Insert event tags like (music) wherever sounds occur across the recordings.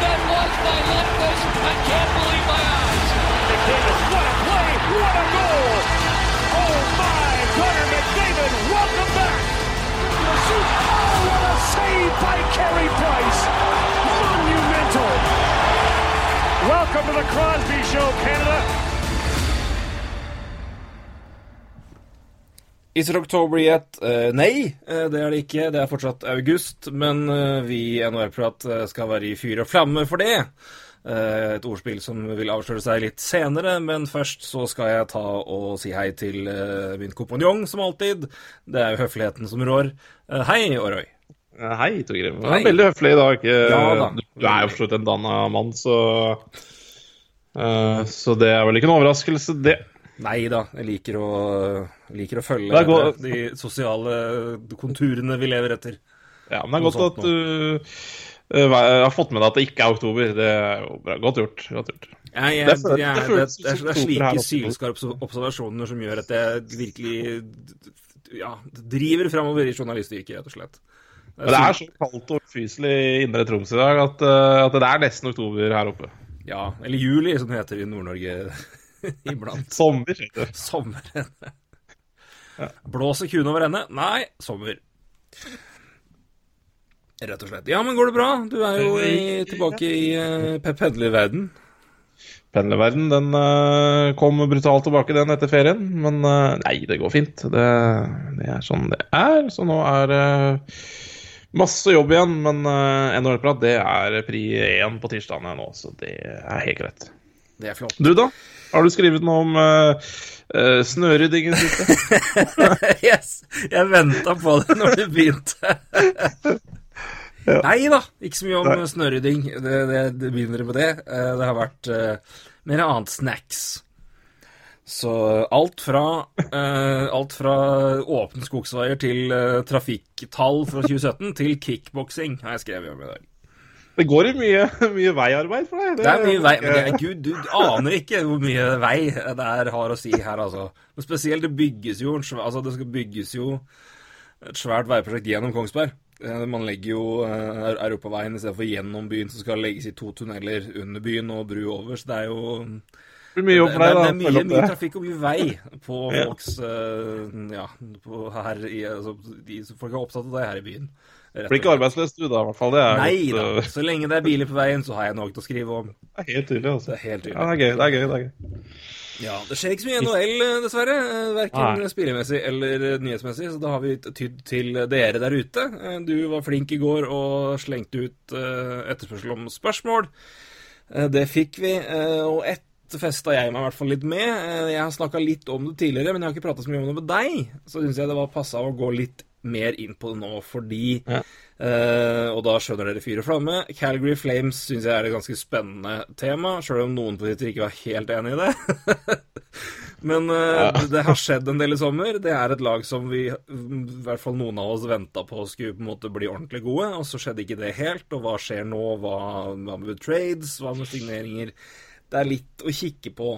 That was by! I can't believe my eyes. McDavid, what a play! What a goal! Oh my! Connor McDavid, welcome back! Oh, what a save by Carey Price! Monumental! Welcome to the Crosby Show, Canada. Is it October yet? Uh, nei, eh, det er det ikke. Det er fortsatt august. Men eh, vi i NHL-prat skal være i fyr og flamme for det. Eh, et ordspill som vil avsløre seg litt senere, men først så skal jeg ta og si hei til min kompanjong, som alltid. Det er jo høfligheten som rår. Hei, Årøy. Hei, Torgrim. Du er veldig høflig i dag. Ja da. Du, er jo absolutt en danna mann, så eh, Så det er vel ikke noen overraskelse, det. Nei da, jeg liker å, liker å følge godt. de sosiale konturene vi lever etter. Ja, men det er godt at du uh, har fått med deg at det ikke er oktober. Det er jo bra. Godt gjort. Godt gjort. Jeg, jeg, Det jeg, det det, det, er, det er slike sylskarpe observasjoner som gjør at jeg virkelig ja, driver framover i journalistyrket, rett og slett. Men det er så kaldt og ufyselig i indre Troms i dag at, eh, at det er nesten oktober her oppe. Ja, eller juli, som det heter i Nord-Norge (laughs) iblant. Sommer. vet du. (laughs) Blåser kuen over ende? Nei, sommer. Rett og slett. Ja, men går det bra? Du er jo i, tilbake i uh, pendlerverden. Pendlerverden den uh, kom brutalt tilbake den etter ferien, men uh, nei, det går fint. Det, det er sånn det er. Så nå er det masse jobb igjen, men uh, NHL-prat det er pri én på tirsdagene nå, så det er helt greit. Det er flott. Du, da? Har du skrevet noe om uh, uh, snørydding siste? (laughs) yes! Jeg venta på det når du begynte. (laughs) Nei da, ikke så mye om Nei. snørydding. Det, det, det begynner med det. Eh, Det har vært uh, mer annet snacks. Så alt fra, eh, alt fra åpne skogsveier til eh, trafikktall fra 2017 til kickboksing har jeg skrevet om i dag. Det går jo mye, (laughs) mye veiarbeid for deg. Det er mye vei, men det gud, du aner ikke hvor mye vei det er har å si her, altså. Men spesielt, det bygges jo altså det skal bygges jo et svært veiprosjekt gjennom Kongsberg. Eh, Man legger jo eh, europaveien istedenfor gjennom byen, så skal det legges i to tunneler under byen og bru over, så det er jo Det blir mye jobb for deg, da. det er mye, mye trafikk og mye vei på folks eh, Ja, på her i altså, de, Folk er opptatt av det her i byen. Blir ikke arbeidsløs du, da, i hvert fall. Det er Nei da. uh, Så lenge det er biler på veien, så har jeg noe til å skrive om. Det er helt tydelig, altså. Det er helt tydelig. Ja, det er gøy. Det er gøy. Det er gøy. Ja, Det skjer ikke så mye i NHL, eh, dessverre. eh, Verken spillemessig eller eh, nyhetsmessig. Så da har vi tydd til dere der ute. Eh, Du var flink i går og slengte ut eh, etterspørsel om spørsmål. Eh, Det fikk vi, eh, og ett festa jeg meg i hvert fall litt med. Eh, Jeg har snakka litt om det tidligere, men jeg har ikke prata så mye om det med deg. Så syns jeg det var passa å gå litt mer inn på det nå, fordi Ja. eh, Og da skjønner dere fyr og flamme. Calgary Flames syns jeg er et ganske spennende tema, sjøl om noen på Twitter ikke var helt enig i det. (laughs) Men eh, det, det har skjedd en del i sommer. Det er et lag som vi, i hvert fall noen av oss, venta på skulle på en måte bli ordentlig gode, og så skjedde ikke det helt. Og hva skjer nå? Hva, hva med trades? Hva med signeringer? Det er litt å kikke på.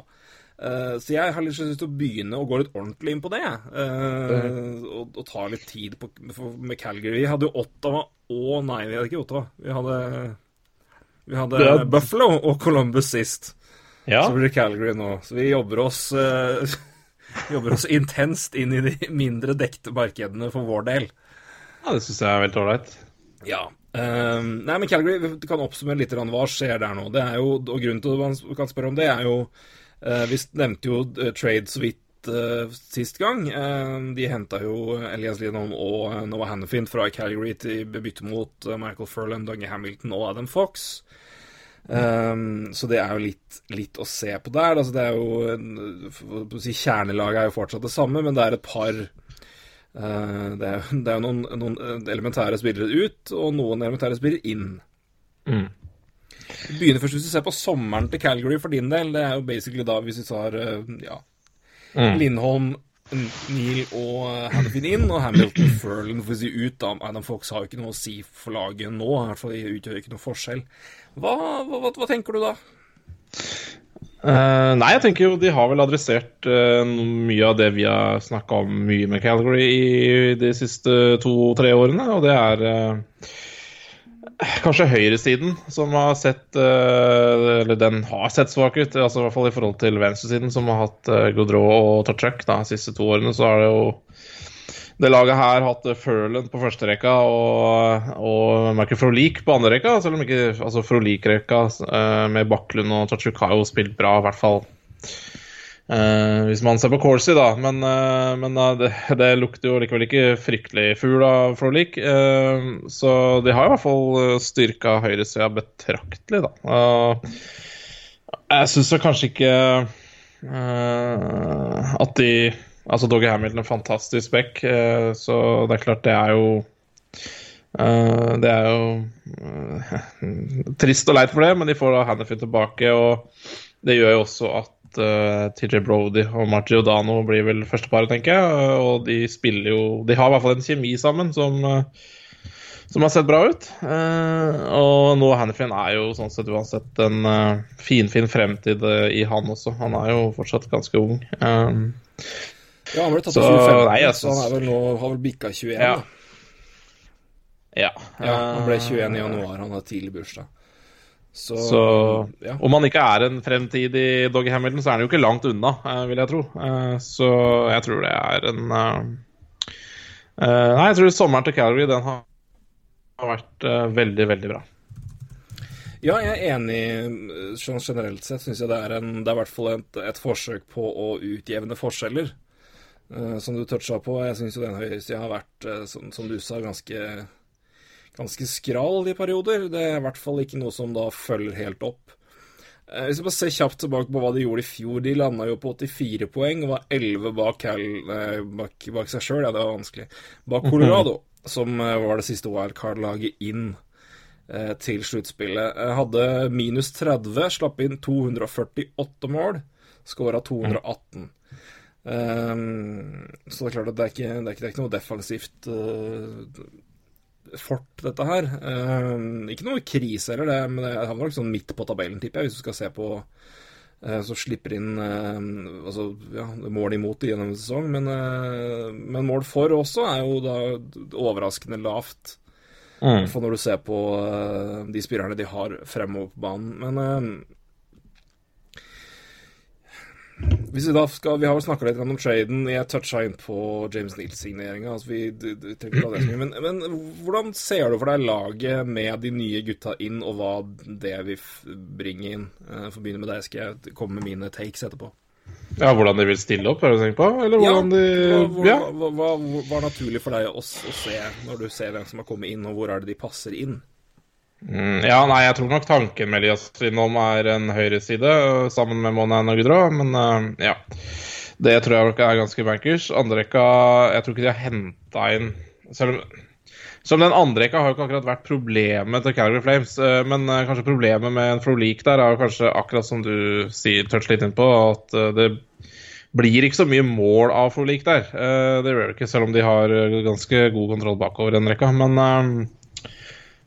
Eh, så jeg har litt lyst til å begynne å gå litt ordentlig inn på det. eh, og, og ta litt tid på, med Calgary. Vi hadde jo Ottawa og Nei, vi hadde ikke Ottawa. Vi hadde, vi hadde er- Buffalo og Columbus sist. Ja. Så blir det Calgary nå. Så vi jobber oss, eh, (laughs) jobber oss intenst inn i de mindre dekte markedene for vår del. ja, det syns jeg er veldig ålreit. Ja. Ehm, nei, men Calgary, vi kan oppsummere litt hva skjer der nå. Det er jo, og Grunnen til at man kan spørre om det, er jo Vi nevnte jo eh, trade så vidt eh, sist gang. Eh, de henta jo Elias Lidon og eh, Noah Hannafin fra Calgary til bytte mot eh, Michael Furland Dunge Hamilton og Adam Fox. Um, så det er jo litt, litt å se på der. Altså det er jo si, Kjernelaget er jo fortsatt det samme, men det er et par uh, det er jo noen, noen elementære spillere ut, og noen elementære spillere inn. Mm. Vi begynner først hvis du ser på sommeren til Calgary for din del. Det er jo basically da hvis vi tar eh, ja, Mm. Lindholm, Neil og Hannifin inn, og Hamilton Furlan får si ut. da. Adam Fox har jo ikke noe å si for laget nå, i hvert fall utgjør ikke noe forskjell. Hva, hva, hva, tenker du da? Uh, nei, jeg tenker jo de har vel adressert uh, mye av det vi har snakka om mye med Calgary i de siste to-tre årene, og det er eh, kanskje høyresiden som har sett eh, Eller den har sett svak ut, altså i hvert fall i forhold til venstresiden, som har hatt Godreau og Tachuk de siste to årene. Så har det jo det laget her hatt Furland Furlan på første rekka og, og Michael Frolik på andre rekka. Selv om ikke altså Frolik-rekka eh, med Baklund og Tachuk har jo spilt bra, i hvert fall. Eh, hvis man ser på Corsi, da. Men, uh, men uh, det, (laughs) det lukter jo likevel ikke fryktelig fugl av Frolik. Så de har i hvert fall styrka høyresida betraktelig, da. Jeg syns kanskje ikke at de Altså, Doggy Hamilton en fantastisk back, så det er klart det er jo Det er jo (laughs) trist og leit for det, men de får da Hannifin tilbake, og det gjør jo også at eh, TJ Brody og Margiodano blir vel førsteparet, tenker jeg. Og de spiller jo De har i hvert fall en kjemi sammen som, uh, som har sett bra ut. Uh, og nå Hannifin er jo sånn sett uansett en uh, finfin fremtid eh, i han også. Han er jo fortsatt ganske ung. Um, Ja, Han ble tatt Så, i 2015, nei, synes... så han er vel nå, har vel bikka 21. Ja. da. ja. Ja, han ble Eh, 21 i januar. Han har tidlig bursdag. Så, Så ja. om han ikke er en fremtidig Doggy Hamilton, så er han jo ikke langt unna, eh, vil jeg tro. Eh, Så jeg tror det er en eh, Nei, jeg tror sommeren til Calgary den har vært veldig, veldig bra. Ja, jeg er enig sånn generelt sett. Syns jeg det er, en, det er i hvert fall et, et forsøk på å utjevne forskjeller. som du toucha på. Jeg syns jo den høyresida har vært, som, som du sa, ganske, ganske skral i perioder. Det er i hvert fall ikke noe som da følger helt opp. Eh, Hvis vi bare ser kjapt tilbake på hva de gjorde i fjor De landa jo på 84 poeng og var 11 bak, Cal, eh, bak, bak seg sjøl. Ja, det var vanskelig. Bak Colorado, som eh, var det siste wildcard-laget inn eh, til sluttspillet. Hadde minus 30, slapp inn 248 mål, skåra 218. Um, så det er klart at det er ikke, det er ikke, det er ikke noe defensivt eh, fort, dette her. Um, ikke noe krise heller, det, men det havner nok sånn midt på tabellen, tipper jeg, hvis du skal se på eh, så slipper inn eh, altså, ja, mål imot gjennom sesong, men, eh, men mål for også er jo da overraskende lavt. For når du ser på eh, de spillerne de har fremover på banen. Men eh, hvis vi da skal Vi har vel snakka litt om traden. Jeg toucha inn på James Neal-signeringa. Altså vi, men, men hvordan ser du for deg laget med de nye gutta inn, og hva det vil bringe inn? Eh, For å begynne med deg, skal jeg komme med mine takes etterpå. Ja, Hvordan de vil stille opp, har du tenkt på? Eller hvordan de hva, hva, Ja. hva, hva, hva er naturlig for deg å, å se når du ser hvem som har kommet inn, og hvor er det de passer inn? Mm, ja, nei, jeg tror nok tanken med Elias Lindholm er en høyreside øh, sammen med Monain og Gudra, men uh, ja. Det tror jeg nok er ganske bankers. Andrekka Jeg tror ikke de har henta inn Selv om som den andre rekka har jo ikke akkurat vært problemet til Calgary Flames, øh, men kanskje problemet med en Frolik der er jo kanskje akkurat som du sier, touch litt innpå, at det blir ikke så mye mål av Frolik der. Det gjør det ikke, selv om de har ganske god kontroll bakover den rekka. Men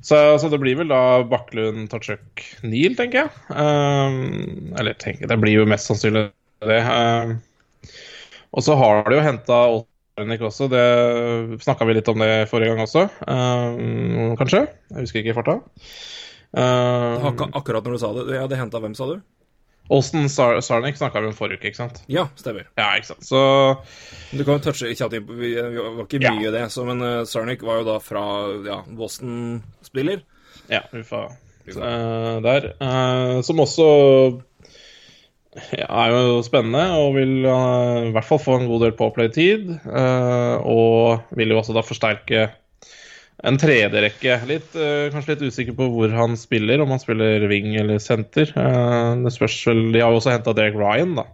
så, så det blir vel da Baklund, Tachuk, Neil, tenker jeg. Um, eller tenker, det blir jo mest sannsynlig det. Um, og så har de jo henta Olsenik også. Det snakka vi litt om det forrige gang også, um, kanskje? Jeg husker ikke i farta. Um, akkurat når du sa det. Ja, det henta hvem, sa du? Olsen Sar Sarnik snakka vi om forrige uke, ikke sant? Ja, stemmer. Ja, ikke sant. Så Du kan jo touche inn på Vi var ikke Ja. mye det, så, men uh, Sarnik var jo da fra ja, Boston-spiller. Ja, Uffa Uh, der. Uh, som også ja, er jo spennende og vil eh, i hvert fall få en god del påplay-tid. eh, og vil jo også da forsterke en tredjerekke. Litt, eh, kanskje litt usikker på hvor han spiller, om han spiller wing eller senter. Eh, det spørs vel De har også henta Derek Ryan, da.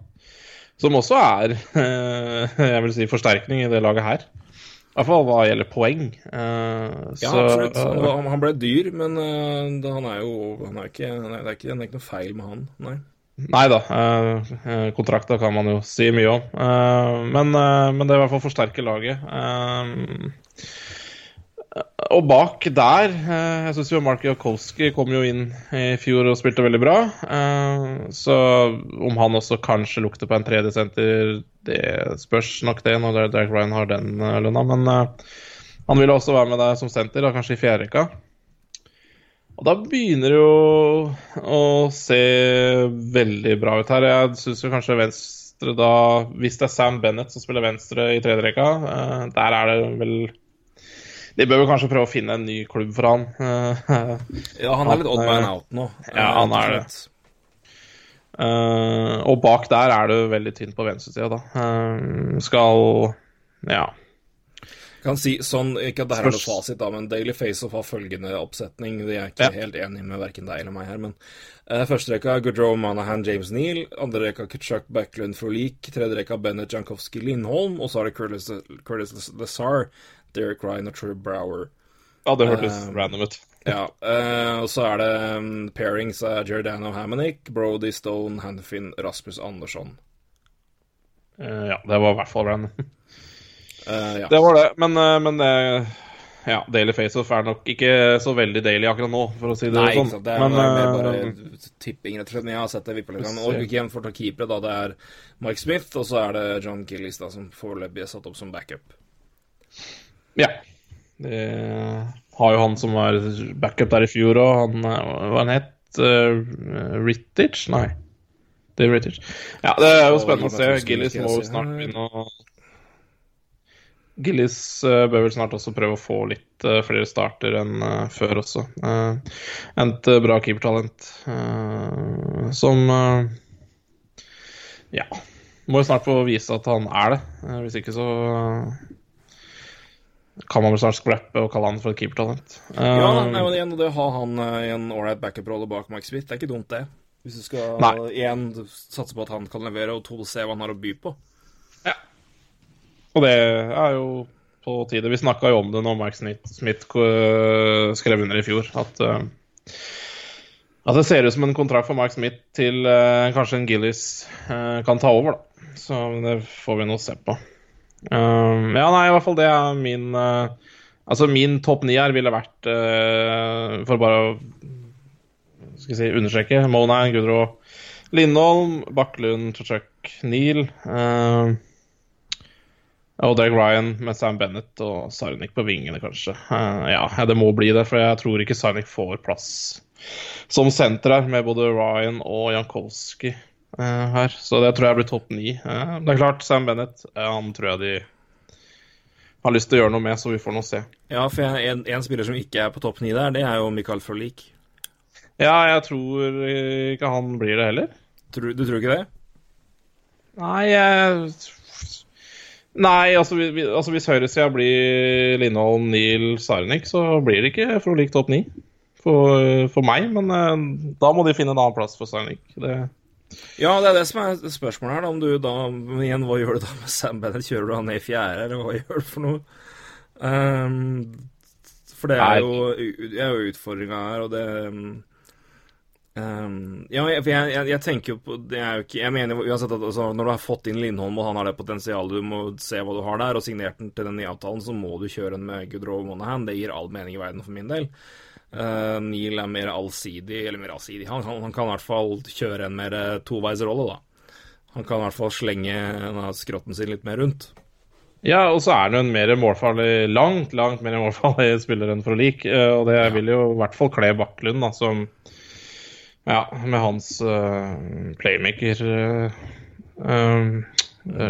Som også er eh, (laughs) jeg vil si forsterkning i det laget her. I hvert fall hva gjelder poeng. Uh, ja, så, absolutt. Han, ble dyr, men han er jo han er ikke, han er, det, er ikke, det er ikke noe feil med han, nei. Nei da. Uh, kontrakter kan man jo si mye om. men, men det er i hvert fall forsterker laget. Og bak der Jeg syns jo Mark Jakolski kom jo inn i fjor og spilte veldig bra. så om han også kanskje lukter på en tredje senter det spørs nok det når Derek Ryan har den uh, lønna. Men han vil også være med deg som senter, da, kanskje i fjerde rekka. Og da begynner det jo å se veldig bra ut her. Jeg syns kanskje venstre da Hvis det er Sam Bennett som spiller venstre i tredje rekka, uh, der er det vel de bør vel kanskje prøve å finne en ny klubb for han. ja, han er litt odd man out nå. Ja, han er det. Uh, og bak der er det veldig tynt på venstresida, da. Uh, skal Ja. Kan si sånn, Ikke at det her er noe fasit, da, men Daily Faceoff har følgende oppsetning. De er ikke ja. helt enig med verken deg eller meg her, men uh, første rekka Goodrow, Manahan, James Neal. Andre rekka Kutchuk, Backlund, Frolik. Tredje rekka Bennett, Jankowski, Lindholm. Og så er det Curtis, Curtis Lazar, Derek Ryan og True Brower. Ja, det hørtes random ut. (laughs) Ja, uh, og så er det um, pairings av Giordano Hammonick, Brody Stone, Hanfin, Rasmus Andersson. Uh, ja, det var i hvert fall random. uh, (laughs) ja. Det var det, men, men ja, Daily Faceoff er nok ikke så veldig daily akkurat nå, for å si det Nei, sånn. Nei, det er men, mer bare tipping, rett og slett. Men jeg har sett det vippe litt. Og igjen for å ta keepere, da. Det er Mike Smith, og så er det John Gillis da, som foreløpig er satt opp som backup. Ja. Det har jo han som var backup der i fjor òg. Han eh, Hva han het uh, Rittich? Nei. Det er Rittich. Ja, det er jo spennende å se. Gillis må jo snart begynne å Gillis uh, bør vel snart også prøve å få litt uh, flere starter enn uh, før også. Uh, et bra keepertalent som Ja. Må jo snart få vise at han er det. hvis ikke så kan man vel snart scrappe og kalle han for et keepertalent. ja, um, nei, men igjen, det å ha han uh, i en ålreit backup-rolle bak Mike Smith, det er ikke dumt, det. Hvis du skal igjen satse på at han kan levere, og to se hva han har å by på. Ja. Og det er jo på tide. Vi snakka jo om det når Mike Smith, Smith skrev under i fjor, at uh, at det ser ut som en kontrakt for Mike Smith til uh, kanskje en Gillies uh, kan ta over, da. Så det får vi nå se på. Um, ja, nei, i hvert fall det er min uh, Altså, min topp ni her ville vært uh, For bare å skal jeg si, understreke Mona, Gudro Lindholm, Bakklund, Chachuk, Neal uh, og Derek Ryan med Sam Bennett og Sarnik på vingene, kanskje. Uh, ja, det må bli det, for jeg tror ikke Sarnik får plass som senter her, med både Ryan og Jankowski. Uh, her. Så det tror jeg blir topp ni. Uh, det er klart, Sam Bennett uh, han tror jeg de har lyst til å gjøre noe med, så vi får nå se. Ja, for jeg, en, en, spiller som ikke er på topp ni der, det er jo Michael Frolik. Ja, jeg tror ikke han blir det heller. Tror, du tror ikke det? Nei, jeg Nei, altså, vi, altså hvis høyresida blir Lindholm, Neil, Sarnik, så blir det ikke Frolik topp ni for, for, meg. Men da må de finne en annen plass for Sarnik. Det ja, det er det som er spørsmålet her. Om du da, igjen, Hva gjør du da med Sam Bennett? Kjører du han ned i fjerde, eller hva gjør du for noe? Um, for det er jo, det er jo utfordringa her, og det um, Ja, for jeg, jeg, jeg, tenker jo på det er jo ikke, Jeg mener uansett at altså, når du har fått inn Lindholm, og han har det potensialet, du må se hva du har der, og signert den til den nye avtalen, så må du kjøre den med Gudrow Monahan. Det gir all mening i verden for min del. Uh, Neil er mer allsidig, eller mer allsidig han, han, han, kan i hvert fall kjøre en mer eh, toveisrolle, da. Han kan i hvert fall slenge skrotten sin litt mer rundt. Ja, og så er han en mer målfarlig, langt, langt mer målfarlig (laughs) spiller enn for Uh. Og det ja. vil jo i hvert fall kle Bakklund, da, som Ja, med hans uh, playmaker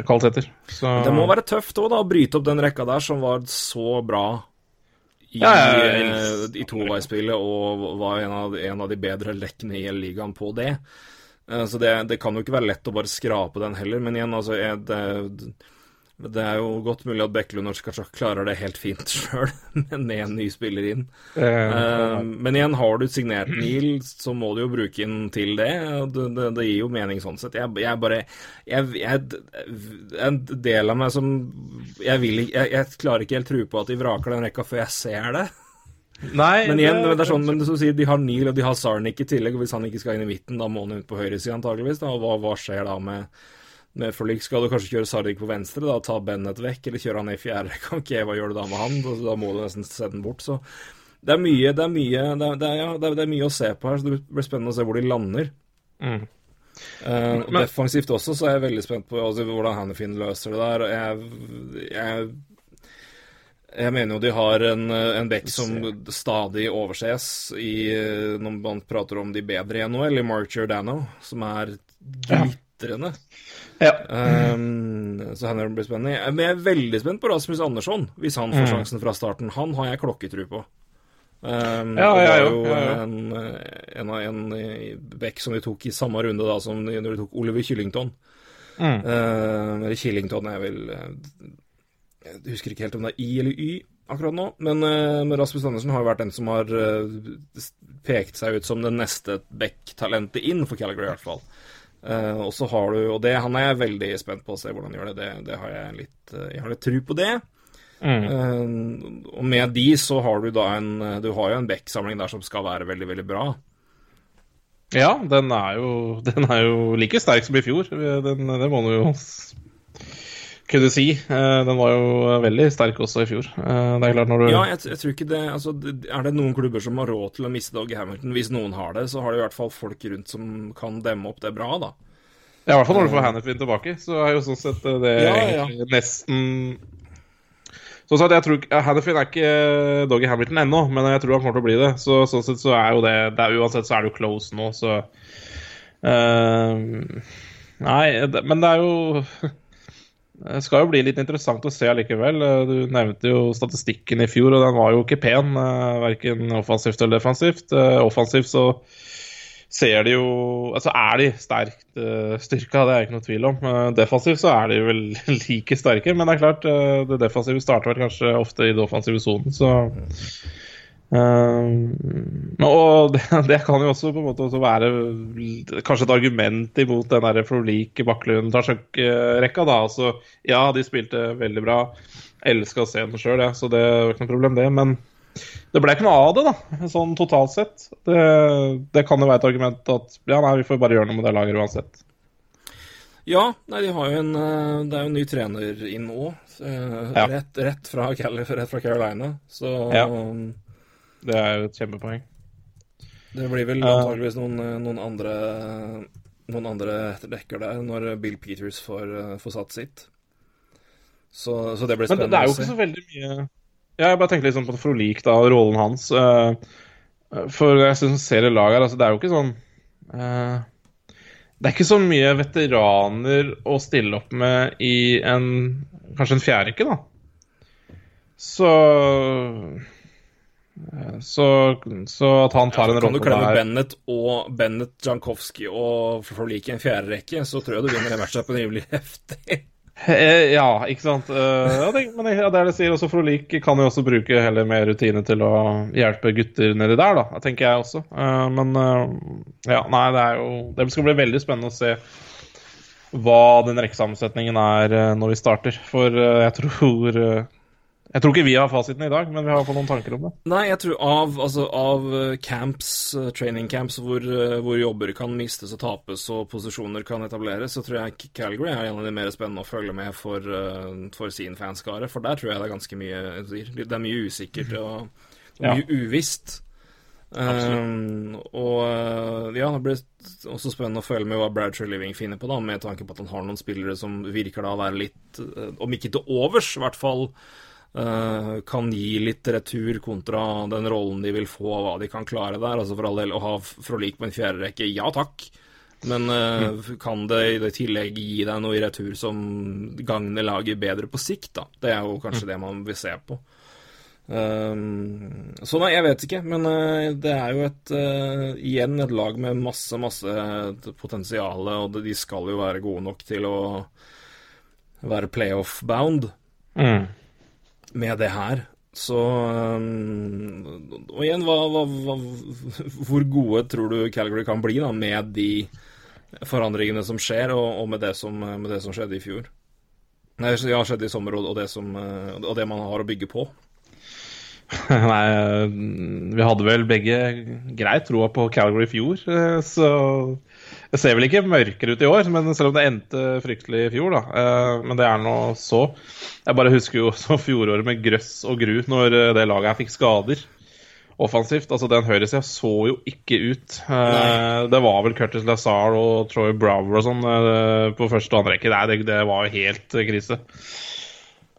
kvaliteter. Så... Det må være tøft òg, da, å bryte opp den rekka der som var så bra i, ja, ja, i toveisspillet og var en av, en av, de bedre lekkene i ligaen på det. Eh, så det, det, kan jo ikke være lett å bare skrape den heller, men igjen, altså det, Det er jo godt mulig at Bekkelund og Skacak klarer det helt fint (laughs) sjøl, med en ny spiller inn. Uh, men igjen, har du signert Neil, så må du jo bruke inn til det. Det, det, det gir jo mening sånn sett. Jeg, jeg bare jeg, jeg, En del av meg som Jeg, vil, jeg, klarer ikke helt tro på at de vraker den rekka før jeg ser det. Nei, men igjen, det, det er sånn, men du sier, de har Neil og de har Sarnik i tillegg, og hvis han ikke skal inn i midten, da må han ut på høyresida antageligvis. Da, og hva, hva skjer da med med forlik skal du kanskje kjøre Sardik på venstre, da, ta Bennett vekk, eller kjøre han i fjerde (laughs) Kan ikke hva gjør du da med han? Da må du nesten sette den bort. Så det er mye, det er mye, det er, det er, ja, det er, mye å se på her, så det blir spennende å se hvor de lander. Mm. Uh, Men, defensivt også, så er jeg veldig spent på altså, hvordan Hannifin løser det der. Jeg, jeg, jeg mener jo de har en, en bekk som stadig overses i, når man prater om de bedre i NHL, i Mark Giordano, som er glitrende. Ja. Um, så henne blir spennende. Men jeg er veldig spent på Rasmus Andersson, hvis han får mm. sjansen fra starten. Han har jeg klokketru på. Um, ja, ja, ja, jo ja, ja. En, en, en, en bekk som vi tok i samme runde da som når vi tok Oliver Kyllington. Mm. Uh, eller Killington er vel Jeg husker ikke helt om det er I eller Y akkurat nå, men, uh, men Rasmus Andersen har jo vært den som har uh, pekt seg ut som det neste Beck-talentet inn for Calgary, i hvert fall. Uh, og så har du Og det, han er jeg veldig spent på å se hvordan han gjør det. Det, det har jeg litt uh, Jeg har litt tru på det. Mm. Uh, og med de så har du da en Du har jo en Beck-samling der som skal være veldig, veldig bra. Ja, den er jo, den er jo like sterk som i fjor. Den, det må du jo kunne si. Eh, den var jo veldig sterk også i fjor. Eh, det er klart når du Ja, jeg, jeg tror ikke det altså, Er det noen klubber som har råd til å miste Doggy Hamilton? Hvis noen har det, så har de i hvert fall folk rundt som kan demme opp det bra, da. Ja, i hvert fall når du får Hannifin tilbake, så er jo sånn sett eh, det ja, ja. nesten Sånn sett, jeg tror Hannifin er ikke Doggy Hamilton ennå, men jeg tror han kommer til å bli det. Så sånn sett så er jo det, det er, Uansett så er det jo close nå, så uh, Nei, det, men det er jo Det skal jo bli litt interessant å se likevel. Du nevnte jo statistikken i fjor, og den var jo ikke pen. Eh, Verken offensivt eller defensivt. Eh, offensivt så ser de jo Altså er de sterkt styrka, det er ikke noe tvil om. Defensivt så er de vel (laughs) like sterke, men det er klart, det defensive starter vel kanskje ofte i det offensive sonen, så Uh, og det, (laughs) det, kan jo også på en måte også være kanskje et argument imot den der Frolik, Baklund, Tasjuk-rekka. da, altså, Ja, de spilte veldig bra. Elska scenen se sjøl, ja, så det var ikke noe problem, det. Men det ble ikke noe av det, da, sånn totalt sett. Det, det kan jo være et argument at ja, nei, vi får bare gjøre noe med det laget uansett. Ja, nei, de har jo en, eh, det er jo en ny trener inn nå. Eh. Rett, rett, fra, rett, fra, Carolina. Så ja. Det er jo et kjempepoeng. Det blir vel antageligvis noen, noen andre noen andre dekker der når Bill Peters får, får satt sitt. Så, så, det blir spennende. Men det er jo ikke så veldig mye Ja, jeg bare tenker litt sånn på Frolik, da, rollen hans. Eh, for jeg syns ser i altså, det er jo ikke sånn uh, Det er ikke så mye veteraner å stille opp med i en Kanskje en fjærrekke, da. Så så, så, at han tar ja, en rolle der Kan du klemme Bennett og Bennett, Jankowski og Forlik i en fjerde rekke, så tror jeg du vinner en matchupen rimelig heftig. Eh, ja, ikke sant. Uh, ja, det, men ja, det er det sier også Frolik kan jo også bruke heller mer rutine til å hjelpe gutter nedi der, da, tenker jeg også. Uh, men ja, nei, det er jo Det skal bli veldig spennende å se hva den rekkesammensetningen er når vi starter. For jeg tror jeg tror ikke vi har fasiten i dag, men vi har fått noen tanker om det. Nei, jeg tror av, altså, av eh, camps, eh, training camps, hvor, eh, hvor, jobber kan mistes og tapes og posisjoner kan etableres, så tror jeg Calgary er en av de mer spennende å følge med for, for sin fanskare. For der tror jeg det er ganske mye Det er mye usikkert og, mye ja. uvisst. Um, og ja, det blir også spennende å følge med hva Bradshaw Living finner på, da, med tanke på at han har noen spillere som virker da å være litt, om ikke til overs, i hvert fall kan gi litt retur kontra den rollen de vil få, hva de kan klare der. Altså For all del, å ha Frolik på en fjerde rekke, ja takk. Men uh, mm. kan det i tillegg gi deg noe i retur som gagner laget bedre på sikt, da? Det er jo kanskje mm. det man vil se på. Um, så nei, jeg vet ikke. Men uh, det er jo et igjen et lag med masse, masse potensial, og de skal jo være gode nok til å være playoff-bound Mm. Med det her. Så um, Og igjen, hva, hva, hva, hvor gode tror du Calgary kan bli da, med de forandringene som skjer, og, og med, det som, med det som skjedde i fjor? Nei, det har skjedd i sommer, og, det som, uh, og det man har å bygge på. (laughs) Nei, vi hadde vel begge greit troa på Calgary i fjor, eh, så det ser vel ikke mørkere ut i år, men selv om det endte fryktelig i fjor, da. Eh, Men det er nå så. Jeg bare husker jo (laughs) så fjoråret med grøss og gru når eh, det laget her fikk skader offensivt. Altså, den høyresida så jo ikke ut. Nei. Det var vel Curtis Lazar og Troy Brower og sånn eh, på første og andre rekke. Nei, det, det var jo helt eh, krise.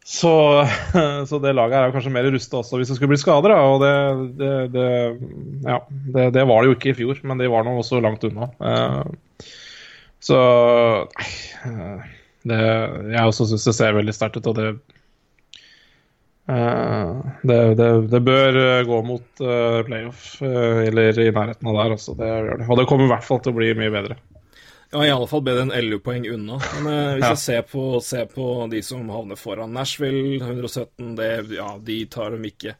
Så, (laughs) så det laget er jo kanskje mer rusta også hvis det skulle bli skader. Og det, det, det, ja, det, var det jo ikke i fjor, men de var nå også langt unna. Eh, Så det, jeg også syns det ser veldig sterkt ut, og det eh, det, det, det bør eh, gå mot playoff, eller i nærheten av der. Gjør det. Og det kommer i hvert fall til å bli mye bedre. Ja, i alle fall bedre enn 11 poeng unna. Men eh, hvis Ja. jeg ser på, ser på de som havner foran Nashville, 117, det, ja, de tar dem ikke.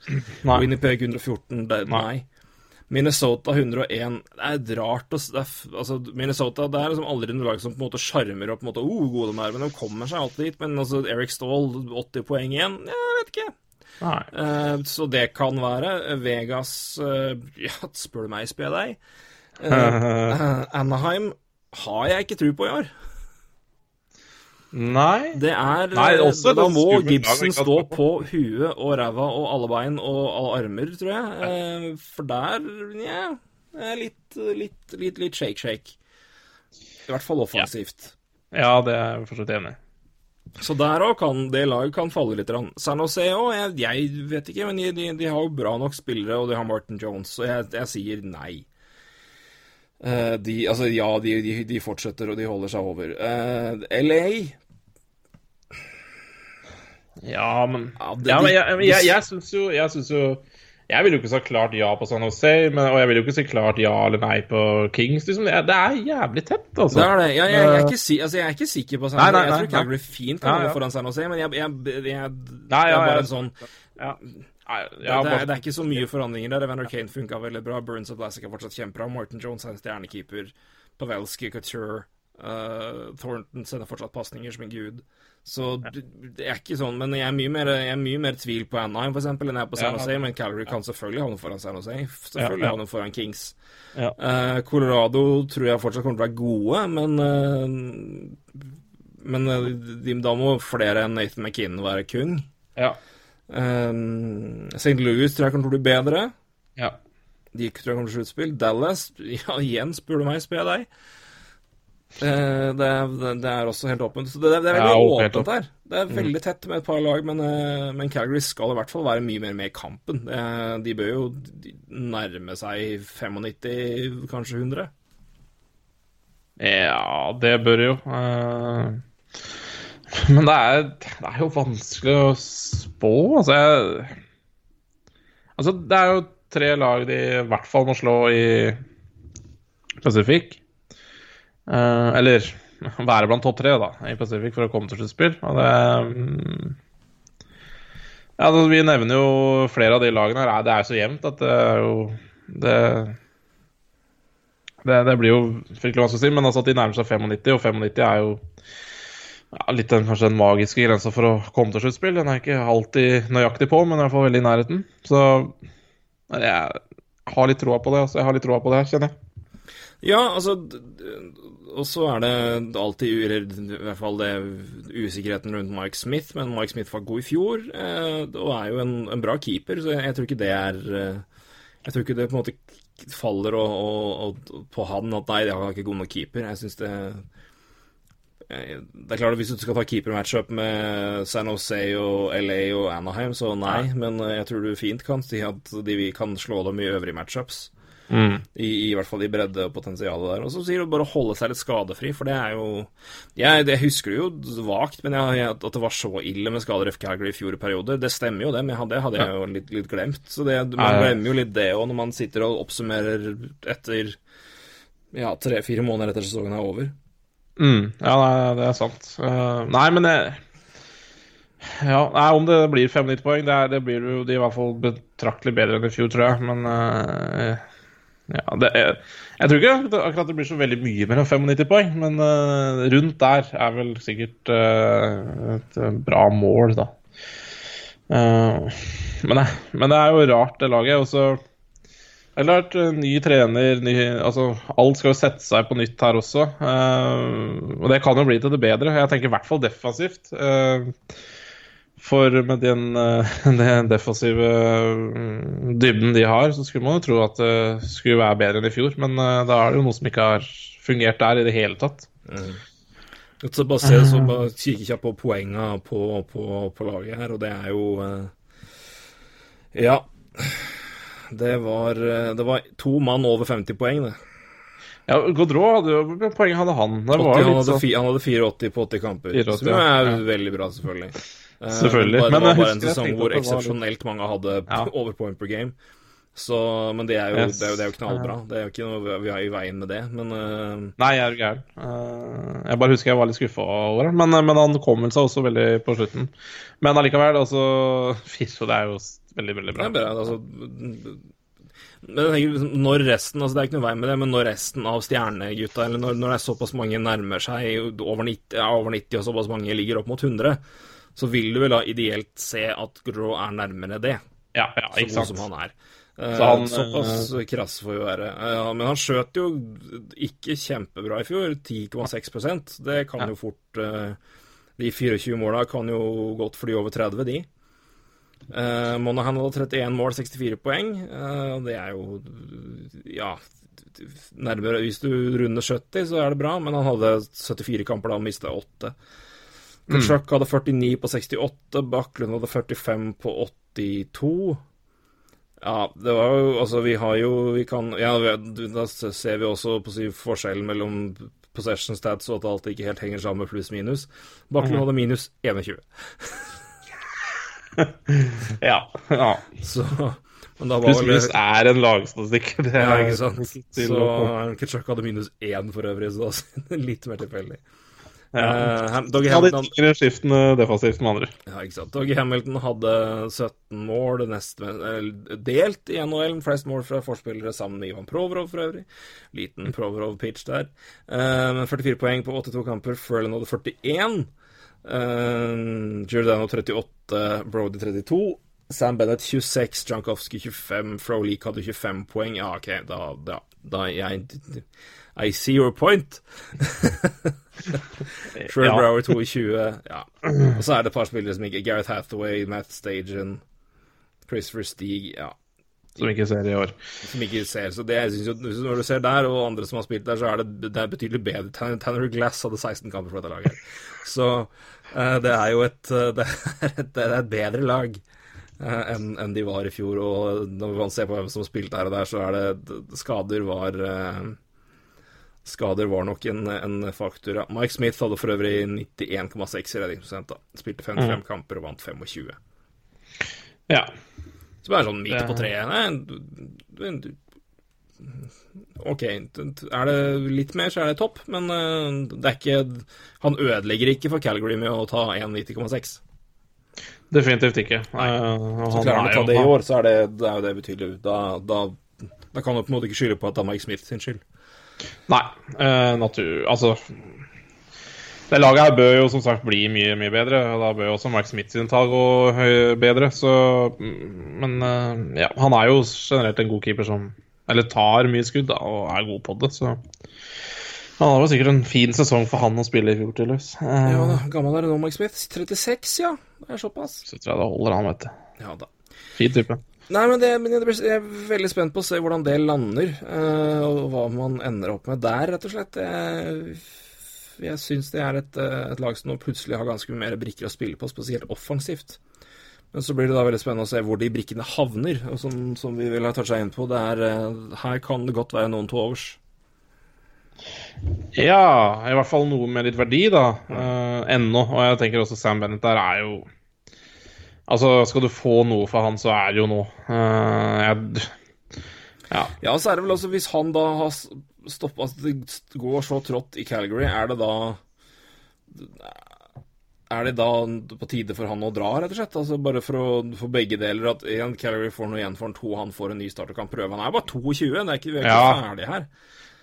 Nei. Winnipeg 114, det, nei. Nei. Minnesota 101 Det er rart å det er, altså, Minnesota det er liksom aldri noe lag som på en måte sjarmer og på en måte oh, gode de er, men de kommer seg alltid dit. Men altså, Eric Stahl, 80 poeng igjen? Jeg vet ikke. Eh, så det kan være. Vegas eh, Ja, spør du meg, spør jeg deg. (laughs) Eh, Anaheim har jeg ikke tro på i år. Nei. Det er Nei, også Da må Gibson stå på huet og ræva og alle bein og alle armer, tror jeg. Eh, for der, nja er litt, litt, litt, litt shake-shake. I hvert fall offensivt. Ja, det er jeg fortsatt enig i. Så der òg kan det laget kan falle litt. San Jose òg, jeg, jeg vet ikke, men de, de, de har jo bra nok spillere, og de har Martin Jones, så jeg, jeg sier nei. Eh, de, altså, ja, de, de, de fortsetter, og de holder seg over. Eh, LA Ja, men Ja, det- ja, men jeg, jeg, jeg, jeg syns jo Jeg synes jo Jeg ville jo ikke sagt klart ja på San Jose, men, og jeg ville jo ikke si klart ja eller nei på Kings. Liksom. Det, er, det er jævlig tett, altså. Det er det. Jeg, jeg, jeg, er ikke, si, altså, jeg er ikke sikker på San Nei, Jose. nei, Jeg tror Calgary fint kan Ja, ja. foran San Jose, men jeg, jeg, Nei, det er bare en sånn Ja. Det, ja, det, er, det er ikke så mye forandringer der. Evander Kane funka veldig bra. Burns og Blassic er fortsatt kjempebra. Martin Jones er en stjernekeeper. Pavelski, Couture uh, Thornton sender fortsatt pasninger som en gud. Så det, er ikke sånn. Men jeg er mye mer, jeg er mye mer tvil på Anaheim for eksempel, enn jeg er på San Ja. Jose. Men Calgary kan selvfølgelig havne foran San Jose. Selvfølgelig Ja, ja. havne foran Kings. Ja. Eh, Colorado tror jeg fortsatt kommer til å være gode, men uh, Men da må flere enn Nathan McKinnon være kung. ja. Um, St. Louis tror jeg å bli bedre. ja. De tror jeg kommer til sluttspill. Dallas (laughs) Ja, igjen, spør du meg, spør jeg deg. Eh, det, det, det er også helt åpent. Så det, det er veldig Ja, åpent her. Det er veldig tett med et par lag, men, eh, men Calgary skal i hvert fall være mye mer med i kampen. Eh, de bør jo nærme seg 95, kanskje 100. Ja, det bør jo. eh, Men det er, det er jo vanskelig å spå. Altså, jeg, altså, det er jo tre lag de i hvert fall må slå i Pacific. Eh, eller være blant topp tre da, i Pacific for å komme til sluttspill. Og det ja, altså, Vi nevner jo flere av de lagene her. Det er jo så jevnt at det er jo det, det, det blir jo fryktelig vanskelig å si, men altså at de nærmer seg 95, og 95 er jo ja, litt den, kanskje den magiske grensa for å komme til sluttspill. Den er ikke alltid nøyaktig på, men i hvert fall veldig i nærheten. Så jeg har litt troa på det. Altså. Jeg har litt troa på det, kjenner jeg. Ja, altså Og så er det alltid i hvert fall det usikkerheten rundt Mike Smith, men Mike Smith var god i fjor eh, og er jo en, en bra keeper, så jeg, jeg tror ikke det er eh, Jeg tror ikke det på en måte faller og, og, og på han at nei, jeg har ikke god nok keeper. Jeg syns det det er klart at Hvis du skal ta keeper-matchup med San Jose og LA og Anaheim, så nei. Men eh, jeg tror du fint kan si at de kan slå dem i øvrige matchups. I, I hvert fall i bredde og potensialet der. Og så sier du bare å holde seg litt skadefri, for det er jo Jeg, jeg husker det jo vagt, men jeg, at det var så ille med skader i Calgary i fjor periode perioder, det stemmer jo det, men hadde- det hadde jeg jo litt, litt glemt. Så det, man glemmer jo litt det òg, når man sitter og oppsummerer etter ja, tre-fire måneder etter sesongen er over. Mm, ja, det er sant. Uh, nei, men jeg, Ja, nei, Om det blir 95 poeng, det, det blir jo de i hvert fall betraktelig bedre enn i fjor, tror jeg. Men uh, ja, det er, jeg tror ikke akkurat det blir så veldig mye enn 95 poeng. Men uh, rundt der er vel sikkert et bra mål, da. Men, men, det er jo rart, det laget. Og så eller vært ny trener ny, altså, Alt skal jo sette seg på nytt her også. Uh, og det kan jo bli til det bedre. Jeg tenker i hvert fall defensivt. Uh, for med den, uh, (laughs) den defensive dybden de har, så skulle man jo tro at det skulle være bedre enn i fjor. Men da er det jo noe som ikke har fungert der i det hele tatt. Mm. Så bare se, så bare kikker jeg på poengene på, på, på, laget her, og det er jo Ja. Det var, eh, det var to mann over 50 poeng, det. Ja, Godreau hadde jo poeng hadde han? 80, han, hadde sånn... han, hadde 84 på 80 kamper. 84, som er ja. veldig bra, selvfølgelig. Eh, selvfølgelig. Bare, det var bare en sesong hvor eksepsjonelt mange hadde ja. (laughs) over point per game. Så, men det er, jo, yes. det, er jo, det er jo, knallbra. Det er jo ikke noe vi har i veien med det, men uh... Nei, jeg er jo gæren. Uh, jeg bare husker jeg var litt skuffa over det. Men, men, han kom vel seg også veldig på slutten. Men allikevel, altså (laughs) Firso, det er jo veldig, veldig bra. Det er bra, altså men når resten altså Det er ikke noe vei med det, men når resten av stjernegutta, eller når, når det er såpass mange nærmer seg over 90, ja, over 90, og såpass mange ligger opp mot 100, så vil du vel da ideelt se at Grå er nærmere det. Ja, ja. Så god som han er. Eh, så han, Såpass krass får jo være. Ja, men han skjøt jo ikke kjempebra i fjor. 10,6% Det kan jo fort uh, De 24 måla kan jo godt fly over 30, de. Uh, Monahan hadde 31 mål, 64 poeng. Uh, det er jo Ja, nærmere Hvis du runder 70, så er det bra, men han hadde 74 kamper da han mista 8. Kutchuk mm. hadde 49 på 68, Baklund hadde 45 på 82. Ja, det var jo Altså, vi har jo Vi kan Ja, da ser vi også på si forskjellen mellom possession stats og at alt ikke helt henger sammen med pluss-minus. Baklund mm. hadde minus 21. (laughs) (laughs) ja. ja. Så pluss, pluss er en lagstatistikk. ja, ikke sant. Så Ketsjak hadde minus én for øvrig, så da litt mer tilfeldig. Ja. Uh, Doggy Hamilton hadde skiftende defensivt med andre. Ja, ikke sant. Doggy Hamilton hadde 17 mål, nest, delt i NHL, flest mål fra forspillere sammen med Ivan Provorov for øvrig. Liten Provorov-pitch der. Uh, 44 poeng på 82 kamper. Furlan hadde 41. Uh, Giordano 38, Brody 32. Sam Bennett 26, Jankowski 25, Frolik hadde 25 poeng. Ja, OK, da, da, da jeg I see your point. (laughs) Troy ja. Brower 22, ja. Og så er det et par spillere som ikke Gareth Hathaway, Matt Stagen, Christopher Steeg, ja. Som ikke ser i år. Som ikke ser, så det jeg synes jo, Når du ser der, og andre som har spilt der, så er det, det er betydelig bedre. Tanner Glass hadde 16 kamper for dette laget. (laughs) Så uh, det er jo et eh, det er et, det er et bedre lag uh, enn en de var i fjor. Og når man ser på hvem som spilte her og der, så er det Skader var Skader var nok en, en faktor. Ja. Mike Smith hadde for øvrig 91,6 i redningsprosent. Spilte 55 mm. kamper og vant 25. Ja. Som er sånn midt på treet. Nei, OK, er det litt mer, så er det topp, men eh, det er ikke Han ødelegger ikke for Calgary med å ta 1,90,6. Definitivt ikke. Nei. så klarer han å ta det i år, så er det, det er jo det betydelig. Da, da, da kan du på en måte ikke skylde på at det er Mike Smith sin skyld. Nei, uh, natur Altså det laget her bør jo som sagt bli mye mye bedre. og Da bør jo også Mark Smith sin tall gå bedre. Så, men eh, ja, han er jo generelt en god keeper som Eller tar mye skudd da, og er god på det. Så han har jo sikkert en fin sesong for han å spille i fjor, tydeligvis. Eh, ja da, Gammel er nå, Mark Smith? 36, ja. Det er såpass. Så tror jeg det holder, han, vet du. Ja da. Fin type. Nei, men, det, men jeg er veldig spent på å se hvordan det lander, uh, og hva man ender opp med der, rett og slett. Jeg jeg syns det er et, eh, et, lag som nå plutselig har ganske mye mer brikker å spille på, spesielt offensivt. Men så blir det da veldig spennende å se hvor de brikkene havner. Og som, som vi vil ha toucha inn på, det er eh, Her kan det godt være noen to overs. Ja, i hvert fall noe med litt verdi, da. Uh, ennå. Og jeg tenker også Sam Bennett der er jo Altså, skal du få noe for han, så er det jo noe. Uh, jeg ja. ja, så er det vel også hvis han da har stoppa At Det går så trått i Calgary, er det da er det da på tide for han å dra, rett og slett? Altså Bare for, å, for begge deler. At én Calgary får noe igjen for han, to han får en ny start og kan prøve. Han er bare 22, det er ikke, vi er ikke Ja. ferdig her.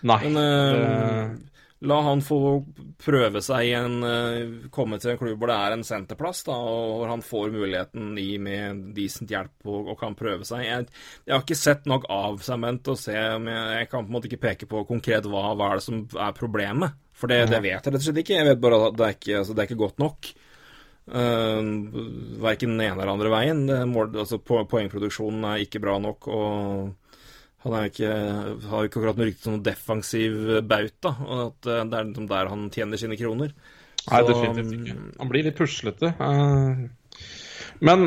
Nei. Men eh, la han få prøve seg i en eh, Komme til en klubb hvor det er en senterplass, da, og hvor han får muligheten i med decent hjelp og, og kan prøve seg. Jeg, jeg har ikke sett nok av Sement å se men jeg, jeg kan på en måte ikke peke på konkret hva, hva er det som er problemet. For det, det vet jeg rett og slett ikke. Jeg vet bare at det er ikke, altså, det er ikke godt nok. Uh, verken den ene eller andre veien. Det, mål, altså, poengproduksjonen er ikke bra nok. og han ikke, har ikke akkurat noe rykte som noen defensiv bauta, og at eh, det er liksom der han tjener sine kroner. Nei, definitivt ikke. Han blir litt puslete. eh, Men,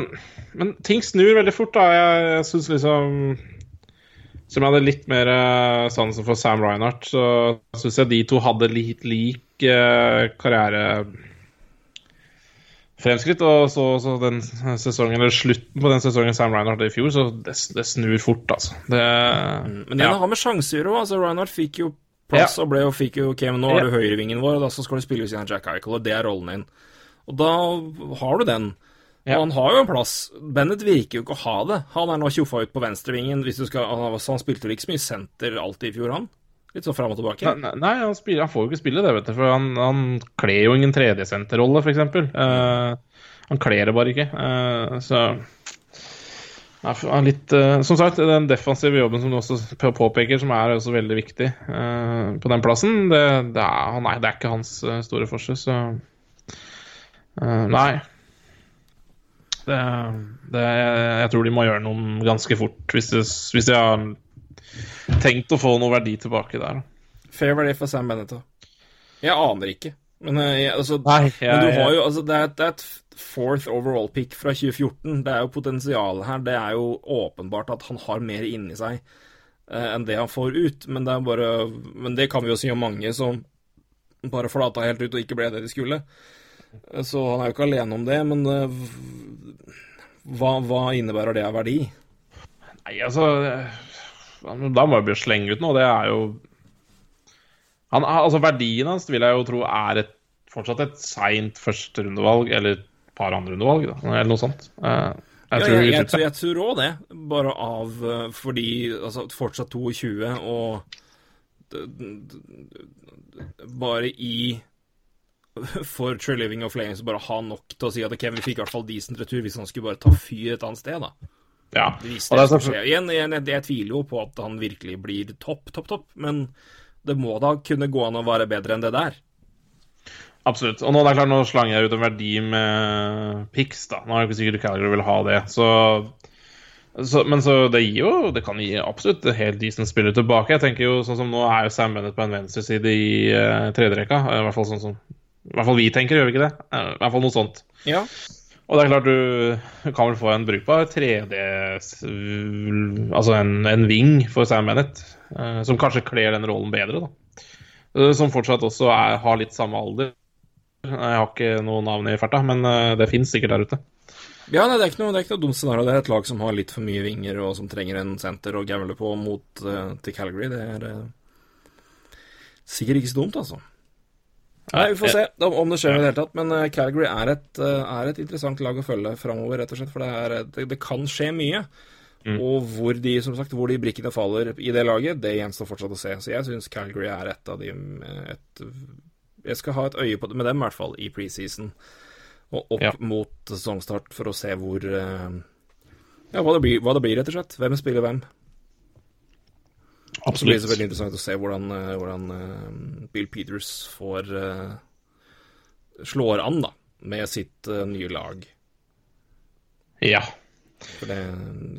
men ting snur veldig fort, da. Jeg, jeg syns liksom Som jeg hadde litt mer eh, sansen for Sam Reinhardt, så syns jeg de to hadde litt lik karriere fremskritt. Og så, så den sesongen, eller slutten på den sesongen Sam Reinhardt i fjor, så det, det snur fort, altså. Det, Men det ja. har med sjanser å. Altså, Reinhardt fikk jo plass og ble og fikk jo Ok, men nå Ja. er du høyrevingen vår, og da så skal du spille ved siden av Jack Eichel, og det er rollen din. Og da har du den. Og Ja. han har jo en plass. Bennett virker jo ikke å ha det. Han er nå tjoffa ut på venstrevingen. Hvis du skal, han, han spilte vel ikke så mye senter alltid i fjor, han? Litt sånn fram og tilbake. Nei, nei han, spiller, han får jo ikke spille det, vet du. For han, han kler jo ingen tredjesenterrolle, f.eks. Uh, han kler det bare ikke. Uh, så ja, litt, uh, Som sagt, den defensive jobben som du også påpeker, som er også veldig viktig uh, på den plassen, det, det, er, han nei, det er ikke hans eh, store forse, så eh, Nei. Det, det, jeg tror de må gjøre noe ganske fort, hvis de, hvis de har tenkt å få noe verdi tilbake der. Fair verdi for Sam Bennett. Jeg aner ikke. Men, eh, jeg, altså, Nei, jeg- men du har jo altså, det, er, det er et fourth overall pick fra 2014. Det er jo potensialet her. Det er jo åpenbart at han har mer inni seg eh, enn det han får ut. Men det er bare Men det kan vi jo si om mange som bare flata helt ut og ikke ble det de skulle. Eh, Så han er jo ikke alene om det, men eh, hva, hva innebærer det av verdi? Nei, altså Da må jeg bare slenge ut noe. Det er jo han, altså Verdien hans vil jeg jo tro er et, fortsatt et seint førsterundevalg, eller et par andrerundevalg, eller noe sånt. Eh, jeg Ja, tror, jeg, jeg, jeg tror òg det, bare av eh, fordi altså, fortsatt 22 og bare i (laughs) For True Living og Flames bare ha nok til å si at ok, vi fikk i hvert fall decent retur hvis han skulle bare ta fyr et annet sted, da. Ja. Hvis Og det det er så- skje. Igjen, jeg, jeg, tviler jo på at han virkelig blir topp, topp, topp, men det må da kunne gå an å være bedre enn det der. Absolutt. Og nå, det er klart, nå slang jeg ut en verdi med Pix, da. Nå er det ikke sikkert Calgary vil ha det. Så, så, men så det gir jo Det kan gi absolutt helt decent spiller tilbake. Jeg tenker jo sånn som Nå er jo Sam Bennett på en venstreside i uh, tredjerekka. I hvert fall sånn som I hvert fall vi tenker, gjør vi ikke det? Eh, I hvert fall noe sånt. Ja. Og det er klart du kan vel få en brukbar 3D Altså en, en ving for Sam Bennett, eh, som kanskje kler den rollen bedre, da. Eh, Som fortsatt også er, har litt samme alder. Jeg har ikke noe navn i farta, men eh, det fins sikkert der ute. Ja, nei, det er ikke noe, det er ikke noe dumt scenario. Det er et lag som har litt for mye vinger, og som trenger en senter å gamble på mot eh, til Calgary. Det er eh, sikkert ikke så dumt, altså. Nei, Vi får se om det skjer i det hele tatt. Men eh, Calgary er et, eh, er et interessant lag å følge framover, rett og slett. For det, er, det, det kan skje mye. Og hvor de som sagt, hvor de brikkene faller i det laget, det gjenstår fortsatt å se. Så jeg syns Calgary er et av de eh, et, Jeg skal ha et øye på det med dem, i hvert fall, i preseason. Og opp Ja. mot sesongstart for å se hvor eh, Ja, hva det, blir, hva det blir, rett og slett. Hvem spiller hvem. Så blir det veldig interessant å se hvordan, eh, hvordan eh, Bill Peters får eh, slår an, da, med sitt nye lag. Ja. For det,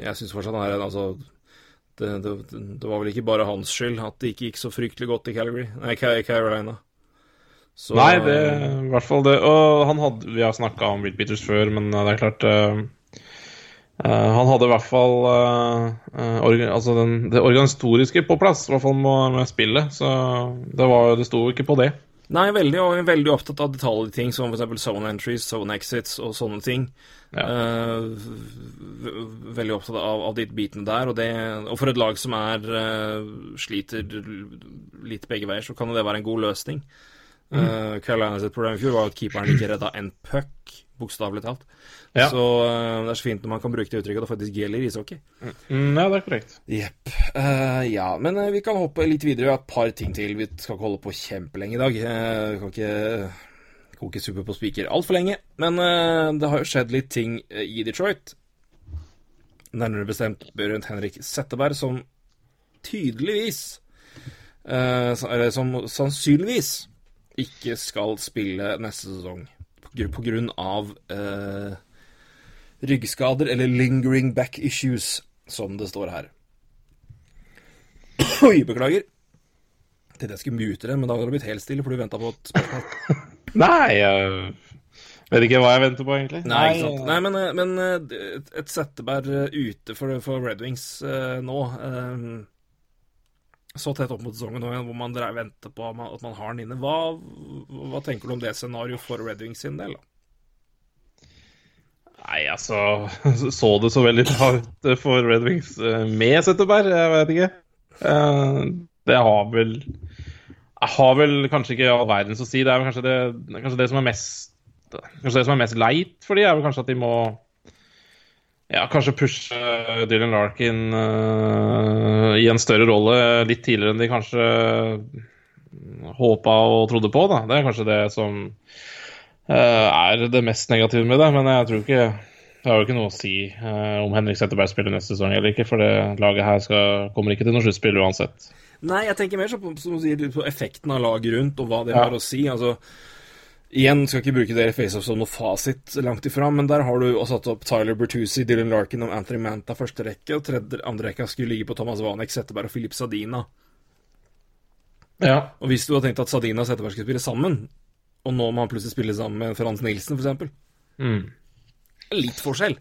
jeg syns fortsatt han er altså det, det, det var vel ikke bare hans skyld at det ikke gikk så fryktelig godt i Calgary. Nei, Carolina. Så, Nei, det i hvert fall det. Og han hadde Vi har snakka om Bill Peters før, men det er klart Han hadde i hvert fall eh, eh, orga, altså den, det organisatoriske på plass, i hvert fall med, med spillet. Så det, var, det sto ikke på det. Nei, veldig, og jeg er veldig opptatt av detaljting som f.eks. zone entries, zone exits og sånne ting. Ja. Uh, veldig opptatt av, av de bitene der, og, det, og for et lag som er uh, sliter litt begge veier, så kan det være en god løsning. Uh, Carolina sitt problem i fjor var at keeperen ikke redda en puck, bokstavelig talt. Ja. Så uh, det er så fint når man kan bruke det uttrykket det faktisk gjelder ishockey. Mm, ja, det er korrekt. Jepp. Uh, ja, men eh, vi kan hoppe litt videre. Vi har et par ting til. Vi skal ikke holde på kjempelenge i dag. Eh, vi kan ikke koke suppe på spiker altfor lenge. Men eh, det har jo skjedd litt ting eh, i Detroit. Nærmere bestemt rundt Henrik Setteberg, som tydeligvis eh, Eller som sannsynligvis ikke skal spille neste sesong på gru- grunn av eh, ryggskader eller lingering back issues, som det står her. Oi, beklager. Tenkte jeg skulle mute det, men da hadde det blitt helt stille, for du venta på et spørsmål. (laughs) Nei, jeg vet ikke hva jeg venter på, egentlig. Nei, ikke sant. Nei, men, eh, men eh, et- settebær Setteberg ute for, for Red Wings nå Så tett opp mot sesongen nå, hvor man venter på at man, har den inne. Hva, hva tenker du om det scenarioet for Red Wings sin del? da? Nei, altså (laughs) Så det så veldig ut for Red Wings eh, med Setteberg? Jeg vet ikke. Eh, Det har vel har vel kanskje ikke all verdens å si. Det er vel kanskje det, kanskje det som er mest Kanskje det som er mest leit for de er vel kanskje at de må ja, kanskje pushe Dylan Larkin uh, i en større rolle litt tidligere enn de kanskje håpa og trodde på. da. Det er kanskje det som uh, er det mest negative med det. Men jeg tror ikke det har jo ikke noe å si uh, om Henrik Setteberg spiller neste sesong eller ikke, for det laget her skal, kommer ikke til noe sluttspill uansett. Nei, jeg tenker mer så på, på effekten av laget rundt, og hva det Ja. har å si. Altså, igjen skal ikke bruke dere FaceOff som noe fasit langt ifra, men der har du satt opp Tyler Bertuzzi, Dylan Larkin og Anthony Manta første rekke, og tredje, andre rekka skulle ligge på Thomas Vanek, Setteberg og Filip Sadina. Ja. Og hvis du hadde tenkt at Sadina og Setteberg skulle spille sammen, og nå må han plutselig spille sammen med Frans Nilsen, eksempel, Mm. litt forskjell.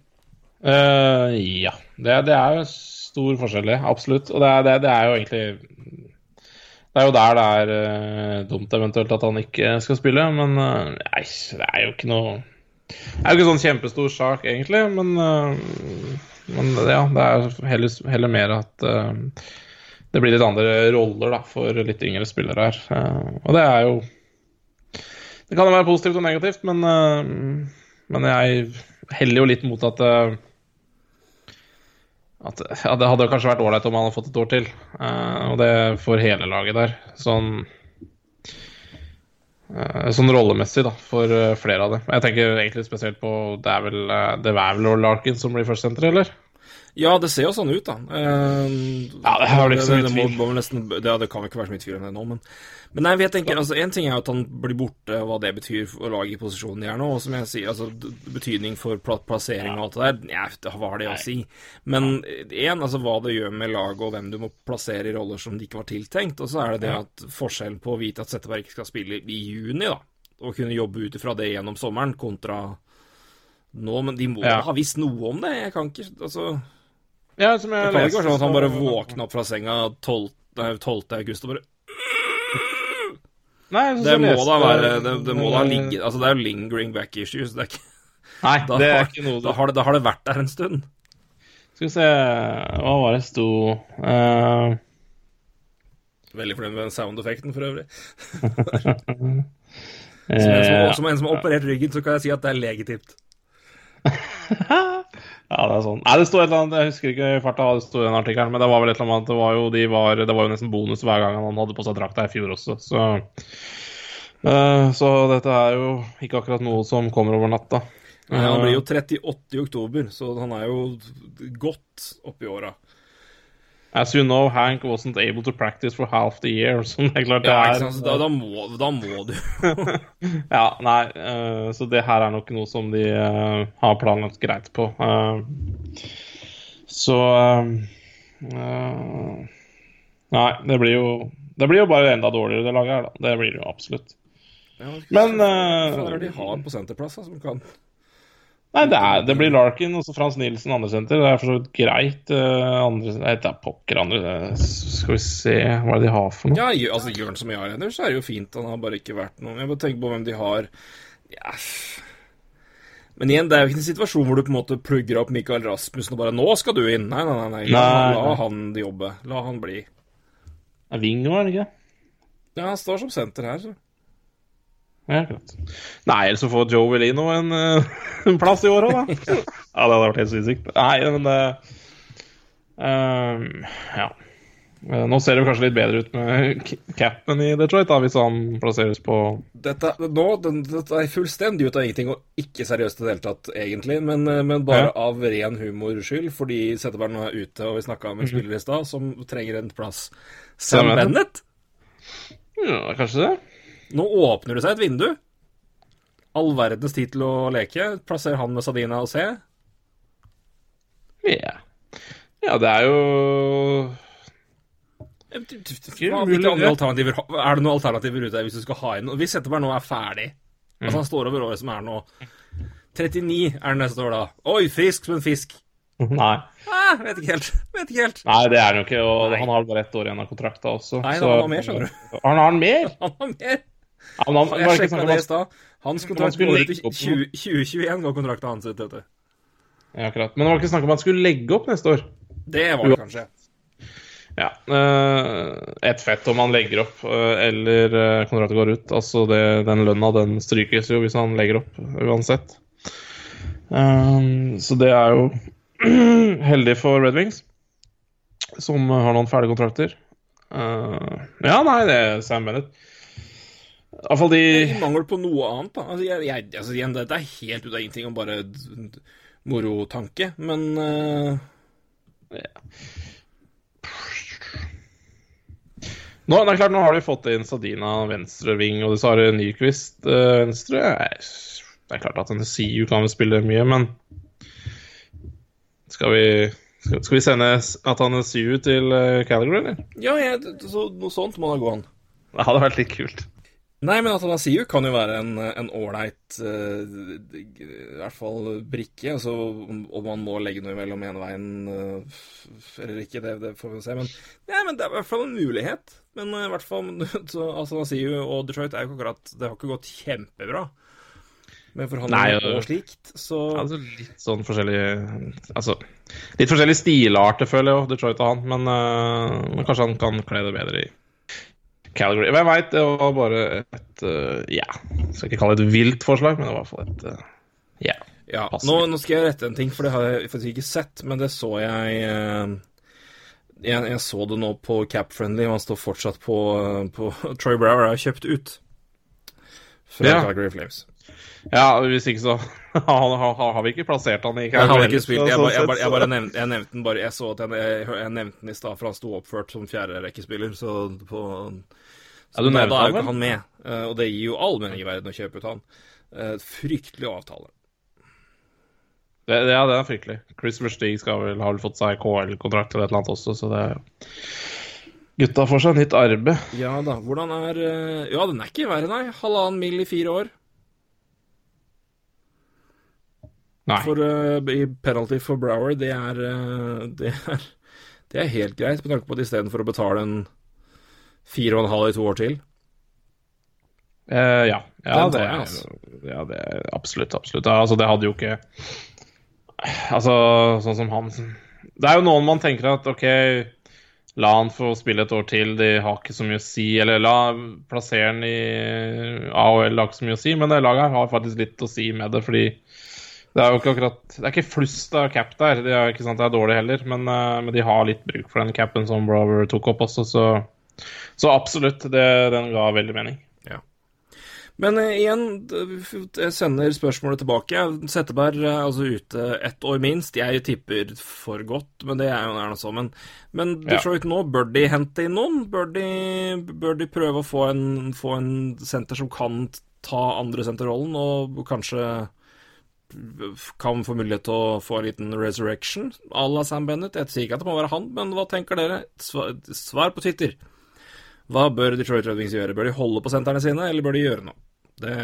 Uh, ja. Det, det er jo stor forskjell. Absolutt. Og det det, det er jo egentlig Det er jo der det er eh, dumt eventuelt at han ikke skal spille, men eh, nei, det er jo ikke noe Det er jo ikke sånn kjempestor sak, egentlig, men, eh, men ja, det er heller, heller mer at uh, det blir litt andre roller da, for litt yngre spillere her. Uh, og det er jo Det kan jo være positivt og negativt, men, uh, men jeg heller jo litt mot at at ja, det hadde kanskje vært ålreit om han hadde fått et år til. Uh, og det for hele laget der. Sånn uh, Sånn rollemessig, da, for uh, flere av det. Jeg tenker egentlig spesielt på Det er vel, det er vel Larkin som blir førstesenter, eller? Ja, det ser jo sånn ut, da. Uh, Ja, det har vel ikke så mye det, tvil. må nesten, det, det kan ikke være så mye tvil om det nå, men Men nei, jeg tenker, altså, en ting er at han blir borte, hva det betyr for laget i posisjonen de er nå, og som jeg sier, altså, betydning for pla plassering og alt det der, ja, det- hva har det å si? Men én, altså hva det gjør med laget, og hvem du må plassere i roller som de ikke var tiltenkt, og så er det det at forskjellen på å vite at Setteberg ikke skal spille i juni, da, og kunne jobbe ut ifra det gjennom sommeren, kontra nå, men de må Ja. ha visst noe om det, jeg kan ikke, altså Ja, som jeg være sånn at han bare våkna opp fra senga 12. nei, 12. august og bare Nei, så- Det må leste- da være Det, det må da ligge Altså, det er jo lingering back issues. Det er ikke, Nei, da, det er har, ikke noe da, har det, da har det vært der en stund. Skal vi se Hva var det sto uh... Veldig fornøyd med den sound-effekten for øvrig. (laughs) eh, Som en som, som en som har operert ryggen, så kan jeg si at det er legitimt. (laughs) (laughs) Ja, det er sånn. Nei, det sto et eller annet, jeg husker ikke i farta hva det sto i den artikkelen, men det var vel et eller annet det var jo, de var, det var jo nesten bonus hver gang han hadde på seg drakta i fjor også, så eh, Så dette er jo ikke akkurat noe som kommer over natta. Men Han blir jo 38 i oktober, så han er jo godt oppi åra. As you know, Hank wasn't able to practice for half the year. (laughs) Sånn, det er klart det Ja, er sant? Så da, da, må, da må du (laughs) Ja, nei, uh, så det her er nok noe som de uh, har planlagt greit på. Uh, så Nei, det blir jo Det blir jo bare enda dårligere, det laget her, da. Det blir det jo absolutt. Men eh, Hva er det de har på senterplass, som kan Nei, det, er, det blir Larkin og så Frans Nielsen andre senter. Det er for så vidt greit. eh, andre, nei, det er pokker andre eh, Skal vi se Hva er det de har for noe? Ja, altså gjør han som jeg har ellers, så er det jo fint. Han har bare ikke vært noe Jeg bare tenker på hvem de har ja. Men igjen, det er jo ikke en situasjon hvor du på en måte plugger opp Mikael Rasmussen og bare 'Nå skal du inn!' Nei, nei, nei. nei. Nei, la han jobbe. La han bli. Er Vingo, er det ikke? Ja, han står som senter her, så. Ja. Nei, eller så får Joe Velino en, eh, en plass i år òg, da. (laughs) ja, det hadde vært helt sinnssykt. Nei, men det uh, Ja. Eh, Nå ser det kanskje litt bedre ut med capen i Detroit, da, hvis han plasseres på Dette, nå, den, dette er fullstendig ut av ingenting og ikke seriøst i det hele tatt, egentlig, men, men bare Ja. av ren humors skyld, fordi Setteberg nå er ute, og vi snakka om en spiller i stad som trenger en plass. Sam Bennett? Ja, kanskje det? Nå åpner det seg et vindu. All verdens tid til å leke. Plasserer han med Sadina og C. Ja. Ja, det er jo Hva, hvilke andre alternativer Er det noen alternativer ute der hvis du skal ha inn Hvis Setteberg nå er ferdig Altså han står over året som er nå 39 er det neste år da Oi, frisk som en fisk Nei. ah, Vet ikke helt Vet ikke helt Nei, det er han jo ikke, og Nei. han har bare ett år igjen av kontrakta også. Nei, så- han har mer, skjønner du. Han har han mer? (laughs) Han har mer Men han, Jeg om det i stad Hans kontrakt går ut i legge opp 20, 2021 går kontrakten hans ut. Ja, akkurat. Men det var ikke snakk om at han skulle legge opp neste år. Det var det kanskje Ja. eh, et fett om han legger opp eh, eller uh, kontrakten går ut. Altså det, den lønna den strykes jo hvis han legger opp, uansett. Um, så det er jo (clears throat) heldig for Red Wings, som har noen ferdige kontrakter. Eh, ja, nei, det er Sam Bennett. Iallfall de I mangel på noe annet da altså, jeg, jeg, altså, igjen, Dette er helt ut av ingenting og bare morotanke Men eh, Nå, det er klart, nå har de fått inn Sadina venstreving, og har de Nyquist øh, venstre. Det er klart at en CU kan vel spille mye, men skal vi, skal, skal vi sende at han er Siu til uh, Calgary, eller? Ja, jeg, så, noe sånt må da gå an Det hadde vært litt kult. Nei, men Atanasiu kan jo være en en ålreit uh, I hvert fall brikke. Altså, om, om man må legge noe imellom ene veien uh, eller ikke, det, det får vi se. Men, nei, men det er i hvert fall en mulighet. Men uh, i hvert fall (laughs) så Atanasiu og Detroit er jo ikke akkurat Det har ikke gått kjempebra med forhandlinger Nei, og slikt, så Altså litt sånn forskjellig Altså litt forskjellig stilarter, føler jeg, Detroit og han, men, men kanskje han kan kle det bedre i Calgary. Hvem veit, det var bare et uh, Ja, skal ikke kalle det et vilt forslag, men det var i hvert fall et uh, ja. Ja, nå, nå skal jeg rette en ting, for det har jeg faktisk ikke sett, men det så jeg uh, Jeg, jeg så det nå på Capfriendly, og han står fortsatt på, eh, på (laughs) Troy Brower er kjøpt ut fra Ja. Calgary Flames. Ja, hvis ikke så (laughs) har, har, har vi ikke plassert han i Jeg har ikke spilt, jeg, bare, jeg, bare, jeg bare nevnte, jeg nevnte den bare Jeg så at jeg, jeg, nevnte den i stad, for han sto oppført som fjerderekkespiller, så på så Ja, da, da er jo ikke han med, eh, og det gir jo all mening i verden å kjøpe ut han. Eh, Fryktelig avtale. det, ja, det er fryktelig. Chris Versteeg skal vel, har vel fått seg KL-kontrakt eller et eller annet også, så det Gutta får seg nytt arbeid. Ja da, hvordan er eh, Ja, den er ikke verre, nei. Halvannen mil i fire år. Nei. For uh, i penalty for Brower, det er, uh, (laughs) det er Det er helt greit, med tanke på at istedenfor å betale en fire og en halv i to år til uh, ja. Ja det, jeg, altså. ja, det er absolutt. Absolutt. Altså, det hadde jo ikke Altså, sånn som han Det er jo noen man tenker at OK, la han få spille et år til, de har ikke så mye å si. Eller la plassere han i AHL, har ikke så mye å si. Men det laget har faktisk litt å si med det, fordi det er jo ikke akkurat Det er ikke flust av cap der. Det er ikke sant det er dårlig heller, men, eh, men de har litt bruk for den capen som Brower tok opp også, så, så absolutt. Det, den ga veldig mening. Men eh, igjen, jeg sender spørsmålet tilbake. Setteberg er altså ute ett år minst. Jeg tipper for godt, men det er jo er noe sånn. Men, men Detroit nå, bør de hente inn noen? Bør de, bør de prøve å få en, få en senter som kan ta andre senterrollen, og kanskje kan få mulighet til å få en liten resurrection à la Sam Bennett? Jeg sier ikke at det må være han, men hva tenker dere? Svar, på Twitter. Hva bør Detroit Red Wings gjøre? Bør de holde på sentrene sine, eller bør de gjøre noe? Det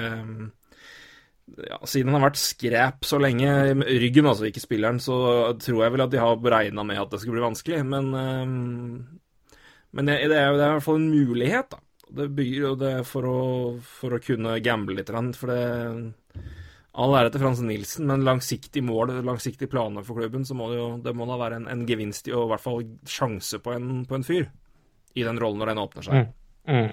ja, Siden han har vært skræp så lenge, ryggen altså, ikke spilleren, så tror jeg vel at de har beregna med at det skulle bli vanskelig, men eh, Men det, det, er det er i hvert fall en mulighet, da. Det bygger jo det for å, for å kunne gamble litt, for det All ære til Frans Nilsen, men langsiktig mål, langsiktige planer for klubben, så må det jo det må da være en, en gevinst i, og i hvert fall sjanse på en, på en fyr. I den rollen når den åpner seg. Mm.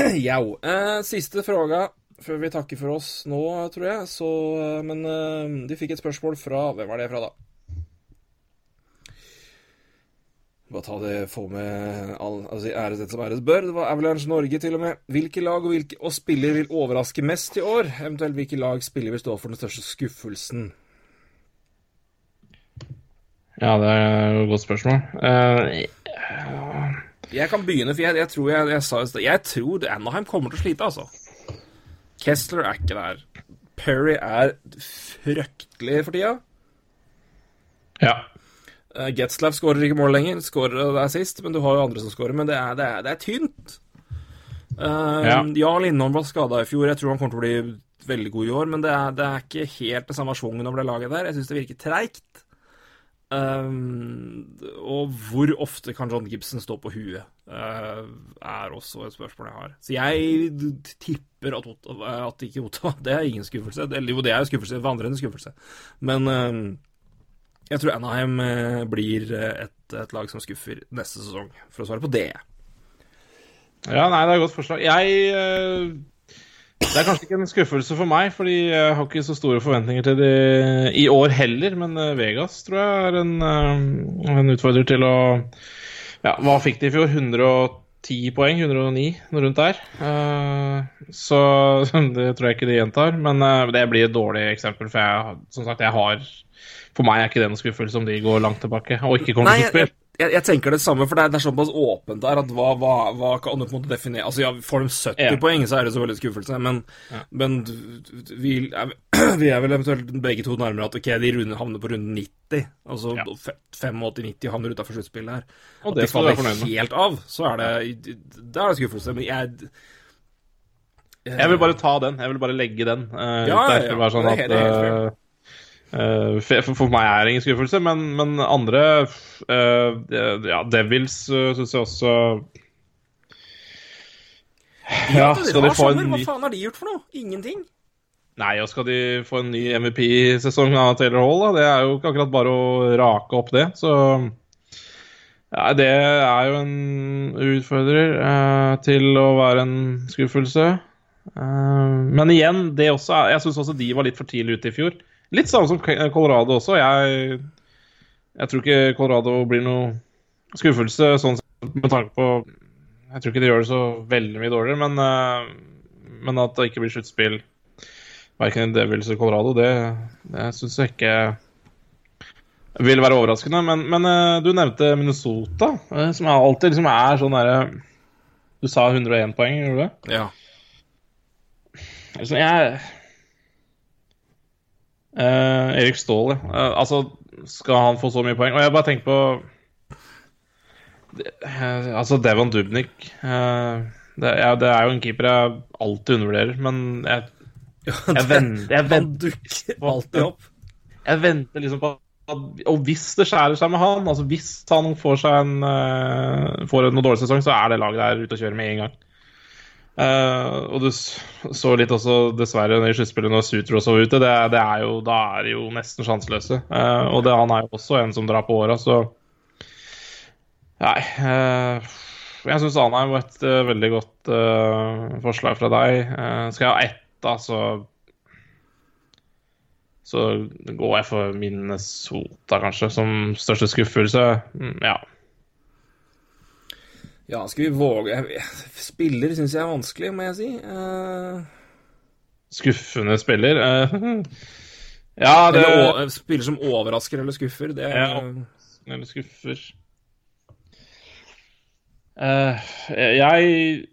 (clears throat) Jau. Eh, siste fråga før vi takker for oss nå, tror jeg. Så, eh, men eh, de fikk et spørsmål fra Hvem var det fra, da? Bare ta det, få med all, altså, æres det som æres bør. Det var Avalanche Norge, til og med. Hvilke lag og, hvilke, og spiller vil overraske mest i år? Eventuelt hvilke lag spiller vil stå for den største skuffelsen? Ja, det er et godt spørsmål. Uh, Jeg kan begynne, for jeg, jeg tror jeg, jeg sa i sted Jeg tror Anaheim kommer til å slite, altså. Kessler er ikke der. Perry er fryktelig for tida. ja. Uh, Getzlaff skårer ikke mål lenger. Skårer der sist, men du har jo andre som skårer. Men det er, det er, det er tynt. Uh, ja. Jarl Lindholm var skada i fjor. Jeg tror han kommer til å bli veldig god i år, men det er, det er ikke helt det samme schwungen over det laget der. Jeg syns det virker treigt. Um, og hvor ofte kan John Gibson stå på huet, uh, er også et spørsmål jeg har. Så jeg tipper at, at ikke Otto (laughs) Det er ingen skuffelse. Eller jo, det er jo skuffelse. Vandrende skuffelse. Men um, jeg tror Anaheim eh, blir eh, et, et lag som skuffer neste sesong, for å svare på det. Ja, nei, det er et godt forslag. Jeg eh, Det er kanskje ikke en skuffelse for meg, fordi jeg har ikke så store forventninger til det i år heller. Men Vegas tror jeg er en, en utfordrer til å Ja, hva fikk de i fjor? 110 poeng? 109? Noe rundt der. Så (laughs) det tror jeg ikke de gjentar. Men det blir et dårlig eksempel, for jeg, som sagt, jeg har For meg er ikke det noen skuffelse om de går langt tilbake og ikke kommer Nei, til sluttspill. jeg, jeg tenker det samme, for det er, det er såpass åpent der at hva, hva, hva kan du på en måte definere Altså, ja, får de 70 Ja. poeng, så er det så veldig skuffelse, men, men d- d- vi, er, (clears throat) vi er vel eventuelt begge to nærmere at ok, de runde, havner på runde 90. Altså Ja. 85-90 havner utafor sluttspillet her. Og At det de faller helt av, så er det Da er det skuffelse. Men jeg Jeg vil bare ta den. Jeg vil bare legge den. Uh, Ja, ja, ja. Sånn Det er at helt- det er helt eh, eh, for, for meg er det ingen skuffelse, men, men andre eh, Ja, Devils uh, syns jeg også Ja, skal de få en Hva faen har de gjort for noe? Ingenting. Nei, og skal de få en ny MVP-sesong av Taylor Hall, da? Det er jo ikke akkurat bare å rake opp det, så ja, det er jo en utfordrer eh, til å være en skuffelse. Eh, men igjen, det også er, jeg syns også de var litt for tidlig ute i fjor. Litt samme som Colorado også. Jeg, jeg tror ikke Colorado blir noe skuffelse sånn sett, med tanke på Jeg tror ikke de gjør det så veldig mye dårligere, men, eh, men at det ikke blir sluttspill verken i Devils eller Colorado, det, det syns jeg ikke vil være overraskende. Men, men eh, du nevnte Minnesota, eh, som alltid liksom er sånn derre Du sa 101 poeng, gjorde du det? Ja. Altså, jeg Eh, Erik Ståhl, ja. Uh, altså, skal han få så mye poeng? Og jeg bare tenker på det, eh, Altså, Devon Dubnik det, ja, det er jo en keeper jeg alltid undervurderer, men jeg, jeg, venter, jeg, venter, (laughs) alltid opp. jeg venter liksom på at Og hvis det skjærer seg med han, altså hvis han får en får en noe dårlig sesong, så er det laget der ute å kjøre med en gang. Eh, og du så litt også, dessverre, i sluttspillet når Sutros var ute. Det, det er jo, da er de jo nesten sjanseløse. Uh, og det, han er jo også en som drar på åra, så Nei. Uh, jeg syns Anheim var et veldig godt forslag fra deg. Skal jeg ha ett, da, så så går jeg for Minnesota, kanskje, som største skuffelse. Mm, Ja. Ja, skal vi våge Spiller syns jeg er vanskelig, må jeg si. Uh... Skuffende spiller. Uh... (laughs) ja, det eller spiller som overrasker eller skuffer. Det er Ja. Eller skuffer. Uh, jeg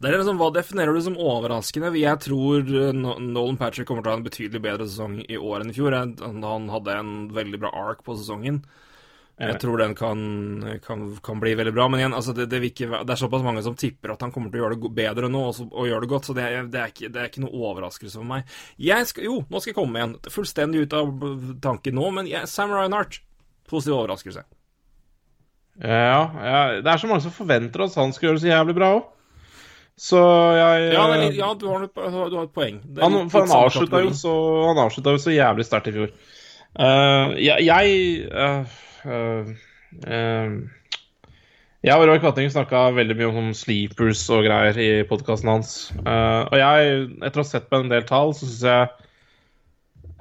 Det er liksom, Hva definerer du som overraskende? Jeg tror Nolan Patrick kommer til å ha en betydelig bedre sesong i år enn i fjor. Han hadde en veldig bra ark på sesongen. Jeg tror den kan, kan, kan bli veldig bra. Men igjen, altså det, det, ikke, det er såpass mange som tipper at han kommer til å gjøre det bedre nå og, så- og gjøre det godt, så det, det, er ikke, det er ikke noe overraskelse for meg. Skal, jo, nå skal jeg komme igjen. Fullstendig ut av tanken nå, men jeg, Sam Reinhardt. Positiv overraskelse. Ja, ja, det er så mange som forventer at han skal gjøre det så jævlig bra òg. Så jeg Ja, litt, ja du, har, du har et poeng. Han, han avslutta jo så Han avslutta så jævlig sterkt i fjor. Uh, jeg jeg, eh, Jeg og Roy Kvatting snakka veldig mye om sleepers og greier i podkasten hans. Eh, og jeg, etter å ha sett på en del tall, så syns jeg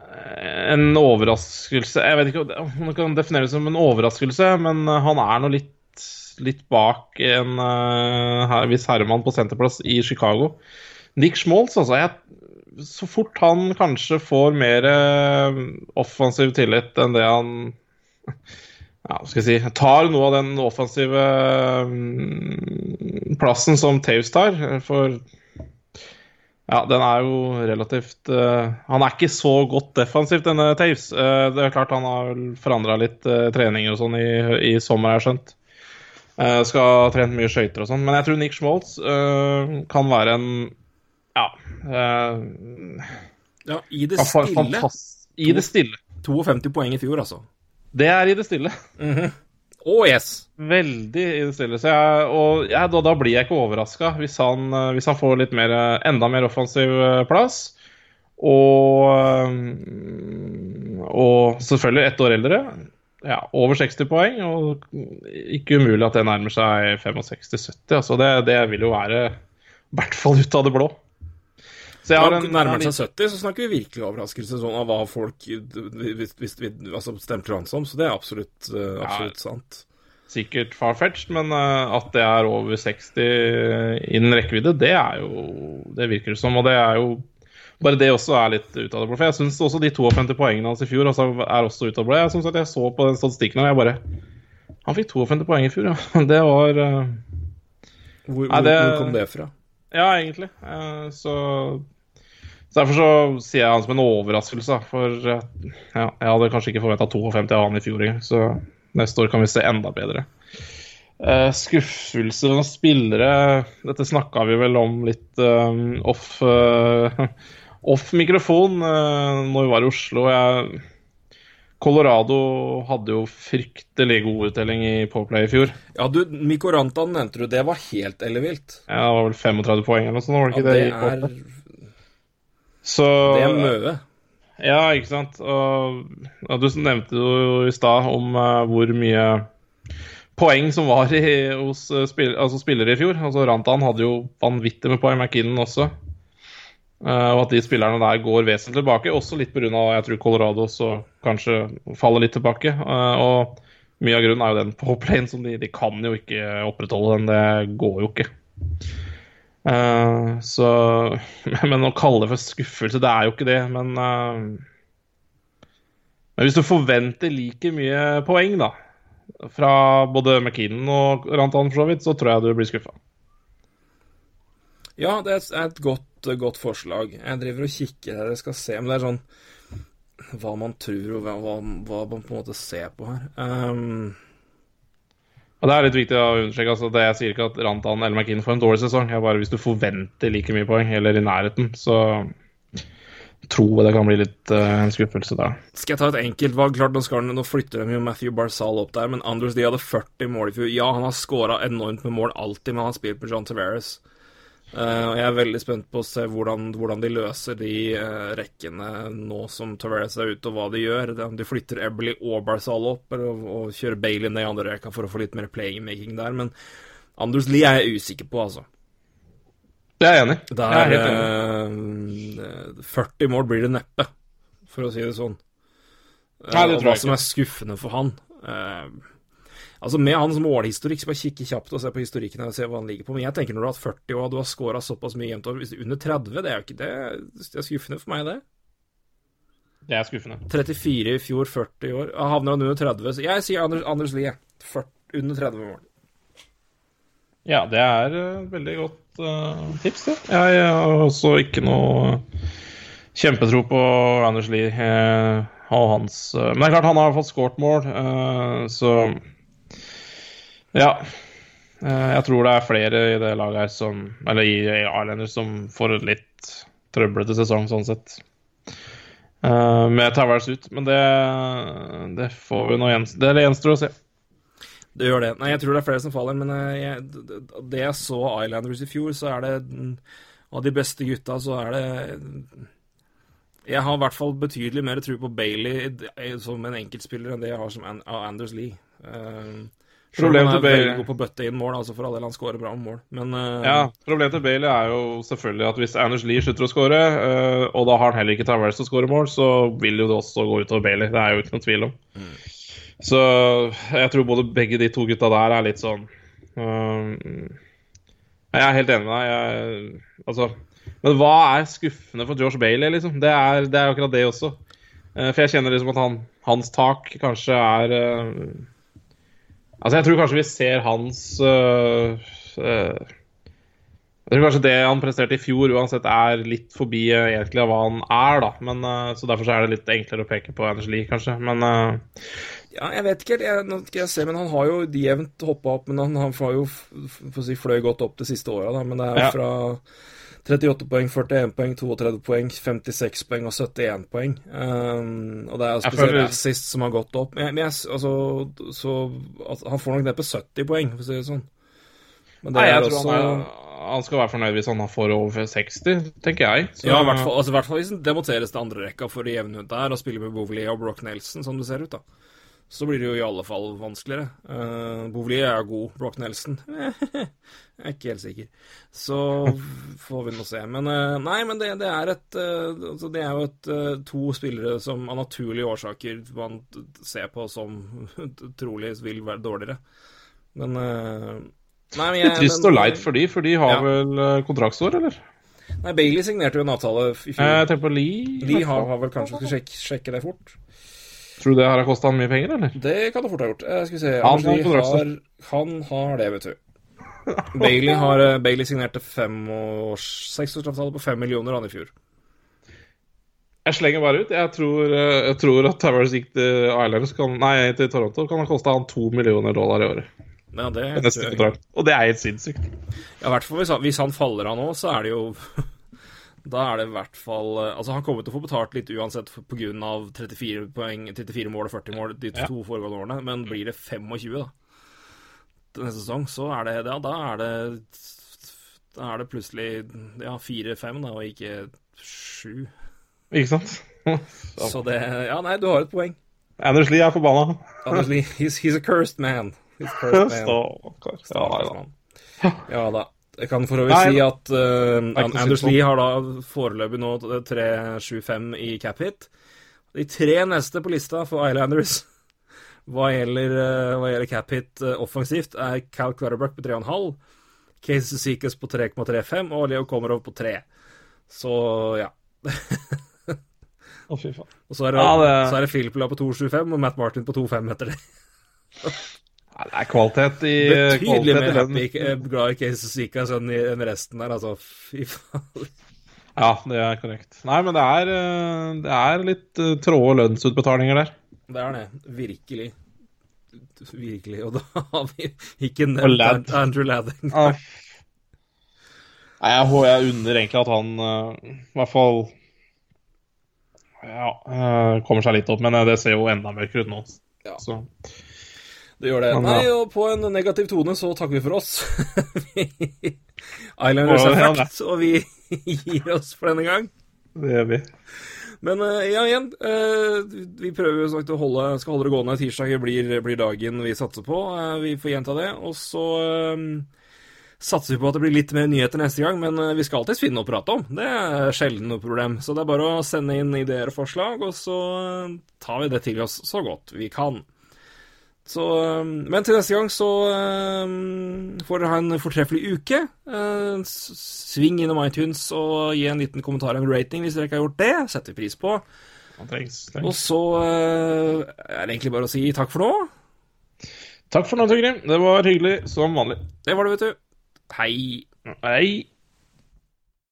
eh, en overraskelse Jeg vet ikke om det kan defineres som en overraskelse, men eh, han er nå litt, litt bak en viss herremann på senterplass i Chicago. Nick Schmaltz, altså. Jeg, så fort han kanskje får mer offensiv tillit enn det han ja, skal jeg si, tar noe av den offensive mm, plassen som Taus tar. For ja, den er jo relativt uh, Han er ikke så godt defensivt, denne Taus. Uh, det er klart han har forandra litt uh, treninger og sånn i, i, sommer, har jeg skjønt. skal ha trent mye skøyter og sånn. Men jeg tror Nick Schmoltz kan være en Ja. ja, i det stille. I det stille. 52 poeng i fjor, altså. Det er i det stille. Mm -hmm. Oh, yes. Veldig i det stille. Jeg, og jeg, da, da, blir jeg ikke overraska hvis, hvis, han får litt mer, enda mer offensiv plass. Og, og selvfølgelig ett år eldre. Ja, over 60 poeng. Og ikke umulig at det nærmer seg 65-70. Altså det, det vil jo være i hvert fall ut av det blå. Så jeg har en, Nærmer seg 70, så snakker vi virkelig overraskelse sånn av hva folk hvis, hvis, altså, stemte han som. Så det er absolutt, uh, absolutt ja, sant. Sikkert far-fetched, men uh, at det er over 60 innen rekkevidde, det er jo Det virker det som. Og det er jo bare det også er litt ut av det blå. For jeg syns også de 52 poengene hans i fjor altså, er også ut av det blå. Jeg jeg så på den statistikken og jeg bare Han fikk 52 poeng i fjor, ja. (laughs) Det var uh... hvor, hvor, hvor, kom det fra? Ja, egentlig. så så Derfor så sier jeg han som en overraskelse. For ja, jeg hadde kanskje ikke forventa 52 av han i fjor engang. Så neste år kan vi se enda bedre. Uh, skuffelse av spillere Dette snakka vi vel om litt uh, off, uh, off mikrofon når vi var i Oslo. Jeg, Colorado hadde jo fryktelig god uttelling i Powerplay i fjor. Ja, du, Mikorantan nevnte du. Det var helt ellevilt. Ja, det var vel 35 poeng eller noe sånt? Var det ikke ja, det? det er så, det er mye. Ja, ikke sant. Og, og du nevnte jo i stad om uh, hvor mye poeng som var i, hos uh, spill, altså spillere i fjor. Altså Rantan hadde jo vanvittig med poeng, McKinnon også. Uh, og at de spillerne der går vesentlig tilbake. Også litt pga. jeg tror Colorado så kanskje faller litt tilbake. og mye av grunnen er jo den (laughs) på plane som de, de kan jo ikke opprettholde den. Det går jo ikke. Uh, så (laughs) Men å kalle det for skuffelse, det er jo ikke det. Men, uh, men hvis du forventer like mye poeng da fra både McKinnon og Rantan, for så vidt, så tror jeg du blir skuffa. Ja, det er et godt, godt, forslag. Jeg driver og kikker her, jeg skal se. Men det er sånn hva man tror, og hva, hva man på en måte ser på her. Um, og Det er litt viktig å understreke. altså det Jeg sier ikke at Rantan eller McKinn får en dårlig sesong. Jeg bare Hvis du forventer like mye poeng, eller i nærheten, så tror jeg det kan bli litt uh, en skuffelse da. Skal jeg ta et enkeltvalg? Klart, nå, skal, nå flytter de jo Matthew Barzal opp der, men Anders de hadde 40 mål i fjor. Ja, han har skåra enormt med mål alltid, men han har spilt på John Tavares. Uh, jeg er veldig spent på å se hvordan, hvordan de løser de uh, rekkene nå som Tavares er ute, og hva de gjør. De flytter Eberly og Barzal opp, og, og kjører Bailey ned i andre rekka for å få litt mer playmaking der. Men Anders Lie er jeg usikker på, altså. Det er jeg enig i. Er. Uh, 40 mål blir det neppe, for å si det sånn. Nei, det og hva som er skuffende for han uh, Altså Med hans målhistorikk, så bare kikke kjapt og se på historikken og se hva han ligger på. Men jeg tenker når du har hatt 40 og du har scora såpass mye jevnt over Under 30, det er jo ikke det Det er skuffende for meg, det. Det er skuffende. 34 i fjor, 40 i år. Havner han under 30, så jeg sier Anders, Anders Lie. under 30 mål. Ja, det er uh, veldig godt uh, tips, det. Jeg har også ikke noe kjempetro på Anders Lie uh, og hans Men det er klart, han har fått skåret mål, så ja. Eh, jeg tror det er flere i det laget her som Eller i Islanders som får et litt trøblete sesong, sånn sett. Uh, med Towers ut. Men det, det får vi nå gjenstå Det gjenstår å se. Det gjør det. Nei, jeg tror det er flere som faller, men eh, jeg, det jeg så Islanders i fjor, så er det Av de beste gutta, så er det Jeg har i hvert fall betydelig mer tro på Bailey som en enkeltspiller enn det jeg har som Anders Lee. Problemet til Bailey god på bøtte inn mål, altså for all del han skårer bra mål. Men uh... ja, Problemet til Bailey er jo selvfølgelig at hvis Anders Lie slutter å skåre, uh, og da har han heller ikke Tavares til å skåre mål, så vil jo det også gå utover Bailey. Det er jo ikke noen tvil om. Så jeg tror både begge de to gutta der er litt sånn uh, Jeg er helt enig med deg. Jeg, altså, men hva er skuffende for Josh Bailey, liksom? Det er, det er akkurat det også. Eh, for jeg kjenner liksom at han, hans tak kanskje er eh, Altså, jeg tror kanskje vi ser hans øh, øh, Jeg tror kanskje det han presterte i fjor, uansett er litt forbi øh, egentlig av hva han er, da. Men, øh, så derfor så er det litt enklere å peke på Anders Lie, kanskje. Men uh... Ja, jeg vet ikke helt. Nå skal jeg se, men han har jo jevnt hoppa opp. Men han, han har jo for å si, fløy godt opp de siste åra, da. Men det er Ja. fra 38 poeng, 41 poeng, 32 poeng, 56 poeng og 71 poeng. Um, og det er spesielt føler- sist som har gått opp. Men, men jeg, altså, så altså, Han får nok ned på 70 poeng, for å si det sånn. Men det nei, er jeg tror han, er, han skal være fornøyd hvis han får over 60, tenker jeg. Så, Ja, i hvert fall, altså, hvert fall hvis han demonteres til andre rekka for å jevne ut der og spille med Bouvier og Brock Nelson, som det ser ut, da. Så blir det jo i alle fall vanskeligere. Uh, Bouvier er god, Brock Nelson (laughs) Jeg er ikke helt sikker. Så får vi nå se. Men uh, nei, men det, det er et uh, altså, Det er jo et, eh, to spillere som av naturlige årsaker man ser på som (laughs) trolig vil være dårligere. Men eh, Nei, jeg Litt trist men- og leit for de, for de har Ja. vel øh, kontraktsår, eller? Nei, Bailey signerte jo en avtale i fjor. Jeg tenker på Lee. Lee har, har vel kanskje skal sjekke, sjekke det fort. Tror du det har kosta han mye penger, eller? Det kan det fort ha gjort. Eh, skal vi se Han har har, Han har det, vet du. Bailey, har, eh, Bailey signerte seksårsavtale på fem millioner han i fjor. Jeg slenger bare ut. Jeg tror, jeg tror at Towers gikk til Islands kan, Nei, til Toronto kan ha kosta han to millioner dollar i året. Ja, det Neste kontrakt. Og det er helt sinnssykt. Ja, i hvert fall hvis han, hvis han faller av nå, så er det jo (laughs) Da er det i hvert fall eh, Altså, han kommer til å få betalt litt uansett pga. på grunn av 34 poeng, 34 mål og 40 mål de Ja. to foregående årene, men blir det 25, da, til neste sesong, så er det Ja, da er det Da er det plutselig ja, 4-5, da, og ikke 7. Ikke sant? Så det Ja, nei, du har et poeng. Anders Lie er forbanna. Anders Lie, he's. He's a cursed man. Stakkar. (laughs) Ja, da. Ja da. Jeg kan for øvrig Nei, si at uh, Anders. Lie har da foreløpig nå 3-7-5 i cap hit. De tre neste på lista for Islanders (laughs) hva gjelder, eh, hva gjelder cap hit uh, offensivt, er Cal Clutterbuck på 3,5, Casey Seekers på 3,35 og Leo Komarov på 3. Så ja. Å, fy faen. Og så er det, Ja, det- så er det Philip La på 2,75 og Matt Martin på 2,5 etter det. (laughs) Nei, Det er kvalitet i Betydelig mer happy, eh, glad i Casey Zika i- enn resten der, altså. Fy faen. Ja, det er korrekt. Nei, men det er, eh, det er litt uh, tråde lønnsutbetalinger der. Det er det. Virkelig. Virkelig. Og da har vi ikke nevnt Ladd. Andrew Ladding. Nei, jeg, jeg unner egentlig at han eh, i hvert fall ja, eh, kommer seg litt opp, men eh, det ser jo enda mørkere ut nå. Ja. Så Det gjør det. Nei, og på en negativ tone så takker vi for oss. (laughs) Islanders er fucked, og vi (laughs) gir oss for denne gang. det gjør vi. Men eh, ja, igjen. eh, vi prøver jo sagt å holde, skal holde det gående. Tirsdager blir, blir dagen vi satser på. Eh, vi får gjenta det. Og så satser vi på at det blir litt mer nyheter neste gang, men vi skal alltids finne noe å prate om. Det er sjelden noe problem. Så det er bare å sende inn ideer og forslag, og så tar vi det til oss så godt vi kan. Så, eh, men til neste gang så eh, får dere ha en fortreffelig uke. Uh, Sving innom iTunes og gi en liten kommentar og rating hvis dere ikke har gjort det. Setter vi pris på. Thanks, thanks. Og så uh, er det egentlig bare å si takk for nå. Takk for nå, Tygrim. Det var hyggelig som vanlig. Det var det, vet du. Hei. Hei.